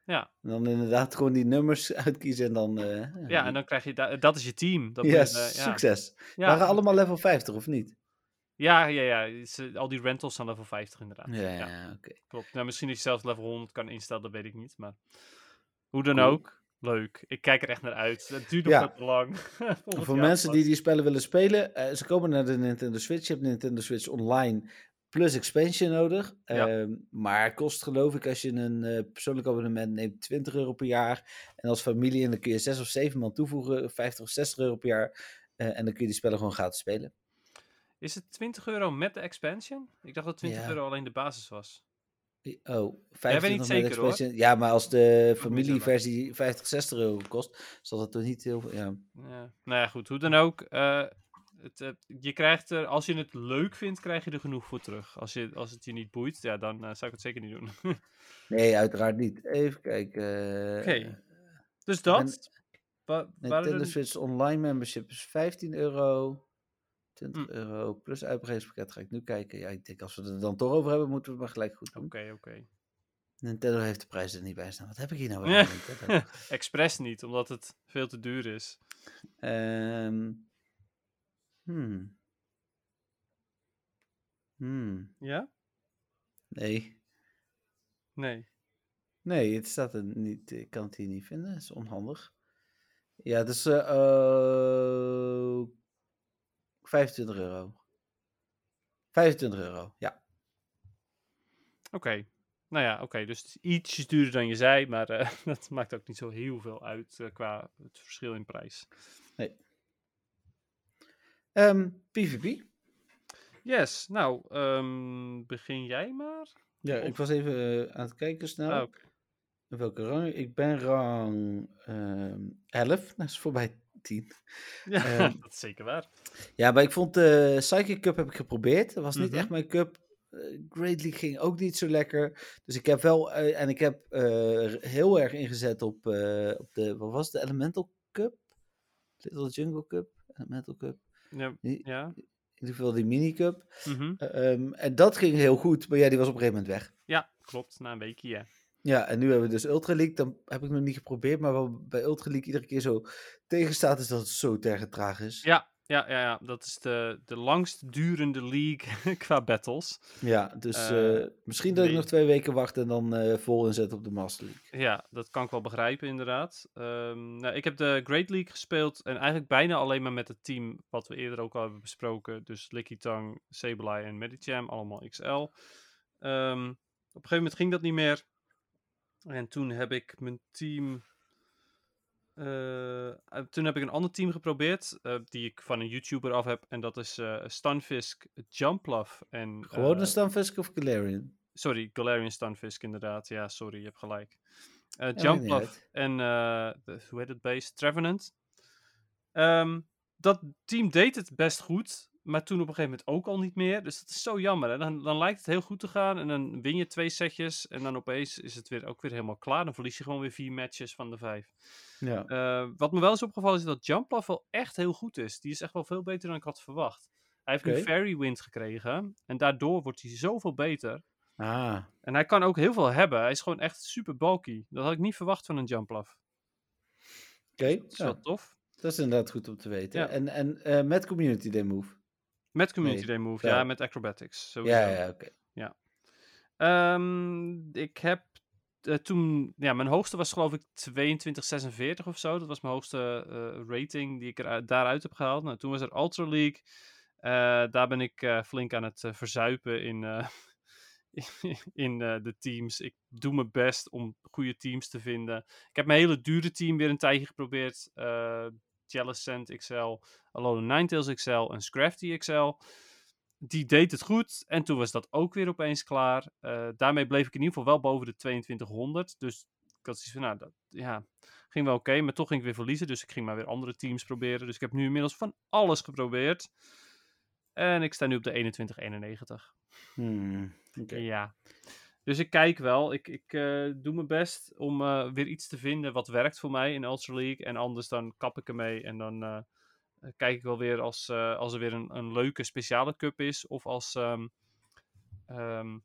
D: Ja,
C: En dan inderdaad gewoon die nummers [LAUGHS] uitkiezen en dan... eh,
D: ja en dan krijg je, da- dat is je team. Dat je, eh, ja.
C: succes.
D: Ja,
C: Waren allemaal level 50 of niet?
D: ja, ja, ja. Al die rentals zijn level 50 inderdaad.
C: Ja, ja, oké.
D: klopt. Nou, misschien dat je zelfs level 100 kan instellen, dat weet ik niet. Maar hoe dan
C: Cool.
D: ook, leuk. Ik kijk er echt naar uit. Het duurt nog
C: Ja.
D: wat te lang. [LAUGHS]
C: Voor mensen die die spellen willen spelen, eh, ze komen naar de Nintendo Switch. Je hebt Nintendo Switch Online plus expansion nodig.
D: Ja.
C: Ehm, maar kost geloof ik als je een eh, persoonlijk abonnement neemt 20 euro per jaar. En als familie en dan kun je 6 of 7 man toevoegen, 50 of 60 euro per jaar. Eh, en dan kun je die spellen gewoon gratis spelen.
D: Is het 20 euro met de expansion? Ik dacht dat 20
C: Ja.
D: euro alleen de basis was.
C: Oh,
D: niet
C: 25 met
D: zeker, hoor.
C: Ja, maar als de
D: niet
C: familieversie 50, 60 euro kost, zal dat toch niet heel veel... Ja.
D: Ja. Nou ja, goed. Hoe dan ook. eh, het, eh, je krijgt er, als je het leuk vindt, krijg je er genoeg voor terug. Als, je, als het je niet boeit, ja, dan eh, zou ik het zeker niet doen. Oké, [LAUGHS]
C: Nee, uiteraard niet. Even kijken. eh,
D: dus dat.
C: Nintendo
D: er-
C: Switch Online membership is 15 euro. 20
D: Hm.
C: euro plus uitbreidingspakket ga ik nu kijken. Ja, ik denk als we het er dan toch over hebben, moeten we het maar gelijk goed doen.
D: Oké, oké.
C: Nintendo heeft de prijs er niet bij staan. Wat heb ik hier nou weer? aan Nintendo? [LAUGHS]
D: Expres niet, omdat het veel te duur is.
C: Ehm, hmm. Hmm.
D: Ja?
C: Nee.
D: Nee.
C: Nee, het staat er niet. Ik kan het hier niet vinden. Dat is onhandig. Ja, dus eh oh, 25 euro. 25 euro, ja.
D: Oké. Nou ja, oké. dus het is ietsjes duurder dan je zei, maar eh, [LAUGHS] dat maakt ook niet zo heel veel uit eh, qua het verschil in prijs.
C: Ehm, PvP.
D: Yes, nou, ehm, begin jij maar?
C: Ja,
D: Of-
C: ik was even eh, aan het kijken snel.
D: Ah.
C: Welke rang? Ik ben rang ehm 11. [LAUGHS] Dat is voorbij 10.
D: Ja, [LAUGHS]
C: Ehm,
D: dat is zeker waar.
C: Ja, maar ik vond de Psychic Cup heb ik geprobeerd. Dat was niet
D: Mhm.
C: echt mijn cup. Eh, Great League ging ook niet zo lekker. Dus ik heb wel, eh, en ik heb heel erg ingezet op, op de, wat was het, de Elemental Cup? Little Jungle Cup? Elemental Cup?
D: Ja,
C: In
D: ja.
C: ieder geval die Mini Cup. Eh, ehm, en dat ging heel goed, maar ja, die was op een gegeven moment weg.
D: ja klopt. Na een weekje, ja.
C: Ja, en nu hebben we dus Ultra League. Dan heb ik nog niet geprobeerd, maar wat bij Ultra League iedere keer zo tegenstaat, is dat het zo tergen traag is.
D: Ja, ja, ja, ja. dat is de, de langst durende league [LAUGHS] qua battles.
C: Ja, dus
D: Eh,
C: eh, misschien dat ik nog twee weken wacht en dan eh, vol inzet op de Master League.
D: Ja, dat kan ik wel begrijpen, inderdaad. Ehm, nou, ik heb de Great League gespeeld en eigenlijk bijna alleen maar met het team wat we eerder ook al hebben besproken. Dus Licky Tang, Sableye en Medicham, allemaal XL. Ehm, op een gegeven moment ging dat niet meer. En toen heb ik mijn team. Eh, eh, toen heb ik een ander team geprobeerd, eh, die ik van een YouTuber af heb. En dat is Stunfisk, Jumpluff en...
C: Gewoon een Stunfisk of Galarian?
D: Sorry, Galarian Stunfisk inderdaad. Ja, sorry, je hebt gelijk.
C: Maakt
D: Jump
C: niet
D: Love
C: uit.
D: en de- hoe heet het beest? Trevenant. Ehm, dat team deed het best goed. Maar toen op een gegeven moment ook al niet meer. Dus dat is zo jammer. Hè? Dan, dan lijkt het heel goed te gaan. En dan win je twee setjes. En dan opeens is het weer, ook weer helemaal klaar. Dan verlies je gewoon weer vier matches van de vijf.
C: Ja.
D: Eh, wat me wel is opgevallen is dat Jumplaf wel echt heel goed is. Die is echt wel veel beter dan ik had verwacht. Hij heeft nu Fairy Wind gekregen. En daardoor wordt hij zoveel beter.
C: Ah,
D: En hij kan ook heel veel hebben. Hij is gewoon echt super bulky. Dat had ik niet verwacht van een Jumplaf.
C: oké.
D: Dat is
C: Ja,
D: wel tof.
C: dat is inderdaad goed om te weten.
D: Ja.
C: En, en eh, met Community Day Move?
D: Met Community
C: Nee,
D: Day Move.
C: ja.
D: Ja, met Acrobatics. Sowieso.
C: Ja, ja, oké.
D: Ehm, ik heb eh, toen, ja, mijn hoogste was geloof ik 2246 of zo. Dat was mijn hoogste eh, rating die ik er, daaruit heb gehaald. Nou, toen was er Ultra League. Eh, daar ben ik flink aan het verzuipen in, [LAUGHS] in de teams. Ik doe mijn best om goede teams te vinden. Ik heb mijn hele dure team weer een tijdje geprobeerd. Jellicent XL, Alola Ninetales XL en Scrafty XL die deed het goed. En toen was dat ook weer opeens klaar. Eh, daarmee bleef ik in ieder geval wel boven de 2200. Dus ik had zoiets van, nou, dat ja, ging wel oké. maar toch ging ik weer verliezen. Dus ik ging maar weer andere teams proberen. Dus ik heb nu inmiddels van alles geprobeerd. En ik sta nu op de 2191.
C: Hmm.
D: Ja. Dus ik kijk wel. Ik, ik eh, doe mijn best om eh, weer iets te vinden wat werkt voor mij in Ultra League. En anders dan kap ik ermee. En dan eh, kijk ik wel weer als, als er weer een, een leuke speciale cup is. Of als ehm, ehm,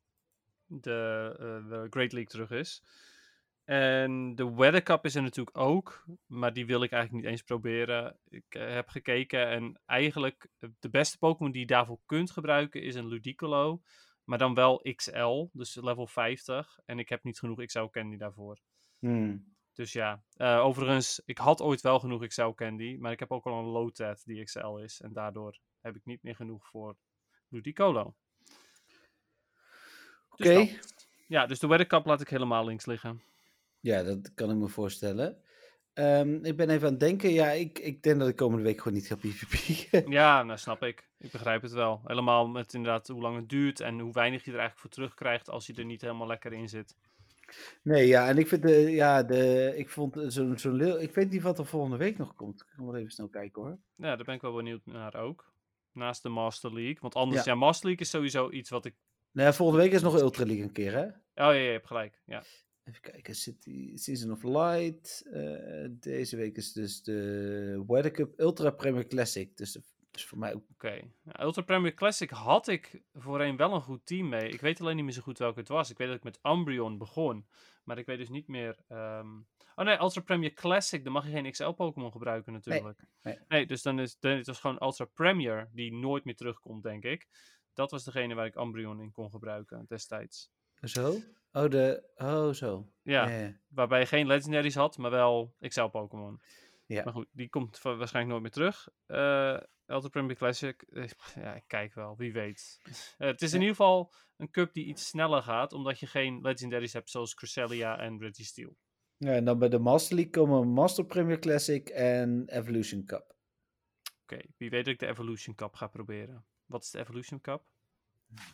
D: de, de Great League terug is. En de Weather Cup is er natuurlijk ook. Maar die wil ik eigenlijk niet eens proberen. Ik heb gekeken en eigenlijk de beste Pokémon die je daarvoor kunt gebruiken is een Ludicolo. Maar dan wel XL, dus level 50. En ik heb niet genoeg XL Candy daarvoor.
C: Hmm,
D: Dus ja, eh, overigens, ik had ooit wel genoeg XL Candy. Maar ik heb ook al een Lotat die XL is. En daardoor heb ik niet meer genoeg voor Ludicolo. Dus
C: Oké.
D: dat. Ja, dus de Weather Cup laat ik helemaal links liggen.
C: Ja, dat kan ik me voorstellen. Ehm, ik ben even aan het denken. Ja, ik, ik denk dat ik komende week gewoon niet ga PvP.
D: Ja, nou snap ik. Ik begrijp het wel. Helemaal met inderdaad hoe lang het duurt en hoe weinig je er eigenlijk voor terugkrijgt als je er niet helemaal lekker in zit.
C: nee, ja, en ik vind de, ja, de, ik vond zo'n, zo'n, leeuw- ik weet niet wat er volgende week nog komt. Ik ga wel even snel kijken hoor.
D: Ja, daar ben ik wel benieuwd naar ook. Naast de Master League. Want anders,
C: Ja.
D: ja, Master League is sowieso iets wat ik...
C: Nou, volgende week is nog Ultra League een keer, hè?
D: Oh ja, je hebt gelijk. Ja.
C: Even kijken, City, Season of Light. eh, deze week is dus de Weather Cup Ultra Premier Classic. Dus, de- dus voor mij ook.
D: Oké. Ja, Ultra Premier Classic had ik voorheen wel een goed team mee. Ik weet alleen niet meer zo goed welke het was. Ik weet dat ik met Umbreon begon. Maar ik weet dus niet meer... ehm, Oh nee, Ultra Premier Classic. Dan mag je geen XL-Pokémon gebruiken natuurlijk.
C: nee.
D: dus dan is dan, het was gewoon Ultra Premier die nooit meer terugkomt, denk ik. Dat was degene waar ik Umbreon in kon gebruiken destijds.
C: Zo? Oh, de, oh zo.
D: Ja,
C: Ja, ja.
D: waarbij je geen Legendaries had, maar wel XL-Pokémon.
C: Ja.
D: Maar goed, die komt waarschijnlijk nooit meer terug. Eh Ultra Premier Classic, eh, ja, ik kijk wel, wie weet. Eh, het is in ieder geval een cup die iets sneller gaat, omdat je geen Legendaries hebt zoals Cresselia en Registeel.
C: Ja, en dan bij de Master League komen Master Premier Classic en Evolution Cup.
D: Oké, wie weet dat ik de Evolution Cup ga proberen. Wat is de Evolution Cup?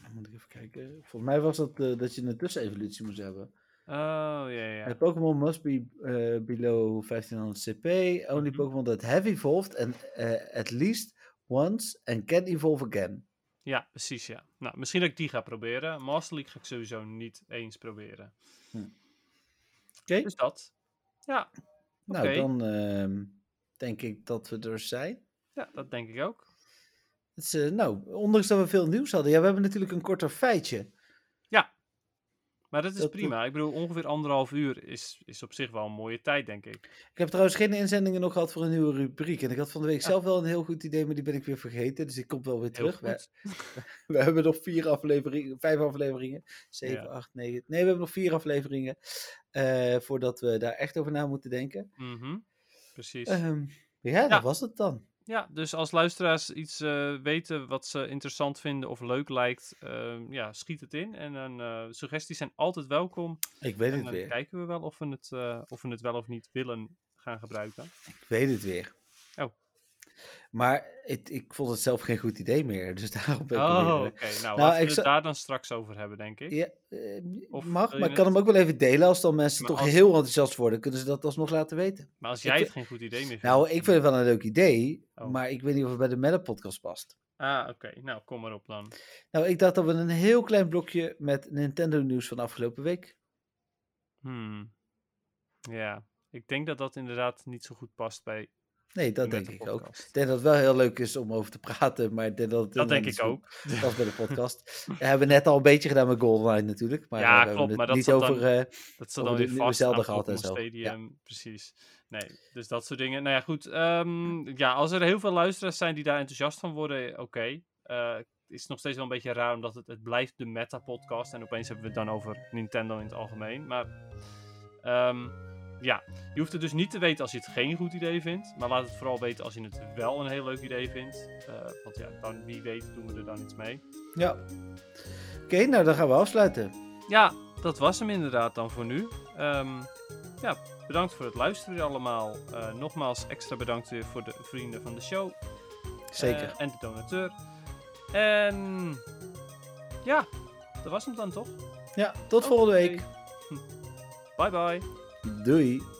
C: Dan moet ik even kijken. Volgens mij was dat eh, dat je een tussenevolutie moest hebben.
D: Oh, ja, ja.
C: A Pokémon must be eh, below 1500 CP. Only
D: Mhm.
C: Pokémon that have evolved and eh, at least once and can evolve again.
D: Ja, precies, ja. Nou, misschien dat ik die ga proberen. Master League ga ik sowieso niet eens proberen.
C: Oké,
D: Dus dat. Ja,
C: nou dan ehm, denk ik dat we er zijn.
D: ja dat denk ik ook.
C: Het is, eh, nou, ondanks dat we veel nieuws hadden. Ja, we hebben natuurlijk een korter feitje.
D: Maar dat is
C: Dat-
D: prima. Ik bedoel, ongeveer anderhalf uur is, is op zich wel een mooie tijd, denk ik.
C: Ik heb trouwens geen inzendingen nog gehad voor een nieuwe rubriek. En ik had van de week
D: Ja.
C: zelf wel een heel goed idee, maar die ben ik weer vergeten. Dus ik kom wel weer terug. We, [LAUGHS] we hebben nog vier afleveringen, vijf afleveringen. Zeven,
D: Ja.
C: acht, negen. Nee, we hebben nog vier afleveringen. eh, voordat we daar echt over na moeten denken.
D: Mhm, Precies.
C: Ehm, ja, dat
D: Ja.
C: was het dan.
D: Ja, dus als luisteraars iets eh, weten wat ze interessant vinden of leuk lijkt, ehm, ja, schiet het in. En dan, eh, suggesties zijn altijd welkom.
C: Ik weet
D: En
C: het
D: dan
C: weer.
D: kijken we wel of we, het, eh, of we het wel of niet willen gaan gebruiken.
C: Ik weet het weer.
D: Oh.
C: Maar het, ik vond het zelf geen goed idee meer. Dus [LAUGHS] daarom ben ik
D: Oh, oké.
C: eh,
D: Nou,
C: Nou,
D: laten we het daar dan straks over hebben, denk ik.
C: Ja, eh,
D: Of
C: mag,
D: wil
C: maar ik kan
D: het-
C: hem ook wel even delen. Als dan mensen
D: Maar
C: toch
D: als-
C: heel enthousiast worden, kunnen ze dat alsnog laten weten.
D: Maar als
C: ik
D: jij het geen goed idee meer vindt...
C: Nou, ik vind het wel een leuk idee,
D: Oh.
C: maar ik weet niet of het bij de Meta podcast past.
D: Ah, oké. Nou, kom maar op dan.
C: Nou, ik dacht dat we een heel klein blokje met Nintendo nieuws van afgelopen week.
D: Hmm. Ja, ik denk dat dat inderdaad niet zo goed past bij
C: Nee, dat denk
D: de
C: ik ook. Ik denk dat het wel heel leuk is om over te praten, maar ik denk dat het
D: Dat denk ik ook. [LAUGHS]
C: past bij de podcast. We hebben net al een beetje gedaan met GoldenEye natuurlijk, maar
D: Ja,
C: eh, we
D: klopt,
C: het
D: maar dat
C: niet
D: zat dan-
C: over... eh,
D: Dat
C: Over
D: dan weer vast aan
C: gehad en. Ja.
D: Stadium. Precies. Nee, dus dat soort dingen. Nou ja, goed. ehm, ja, als er heel veel luisteraars zijn die daar enthousiast van worden, oké. Eh, het is nog steeds wel een beetje raar, omdat het, het blijft de meta-podcast. En opeens hebben we het dan over Nintendo in het algemeen. Maar ehm, ja, je hoeft het dus niet te weten als je het geen goed idee vindt. Maar laat het vooral weten als je het wel een heel leuk idee vindt. Eh, want ja, dan, wie weet doen we er dan iets mee.
C: ja. Oké, nou dan gaan we afsluiten.
D: Ja, dat was hem inderdaad dan voor nu. Ehm, ja, bedankt voor het luisteren allemaal. Eh, nogmaals extra bedankt weer voor de vrienden van de show.
C: Zeker.
D: eh, en de donateur. En ja, dat was hem dan toch?
C: ja, tot volgende week.
D: Bye bye.
C: do it.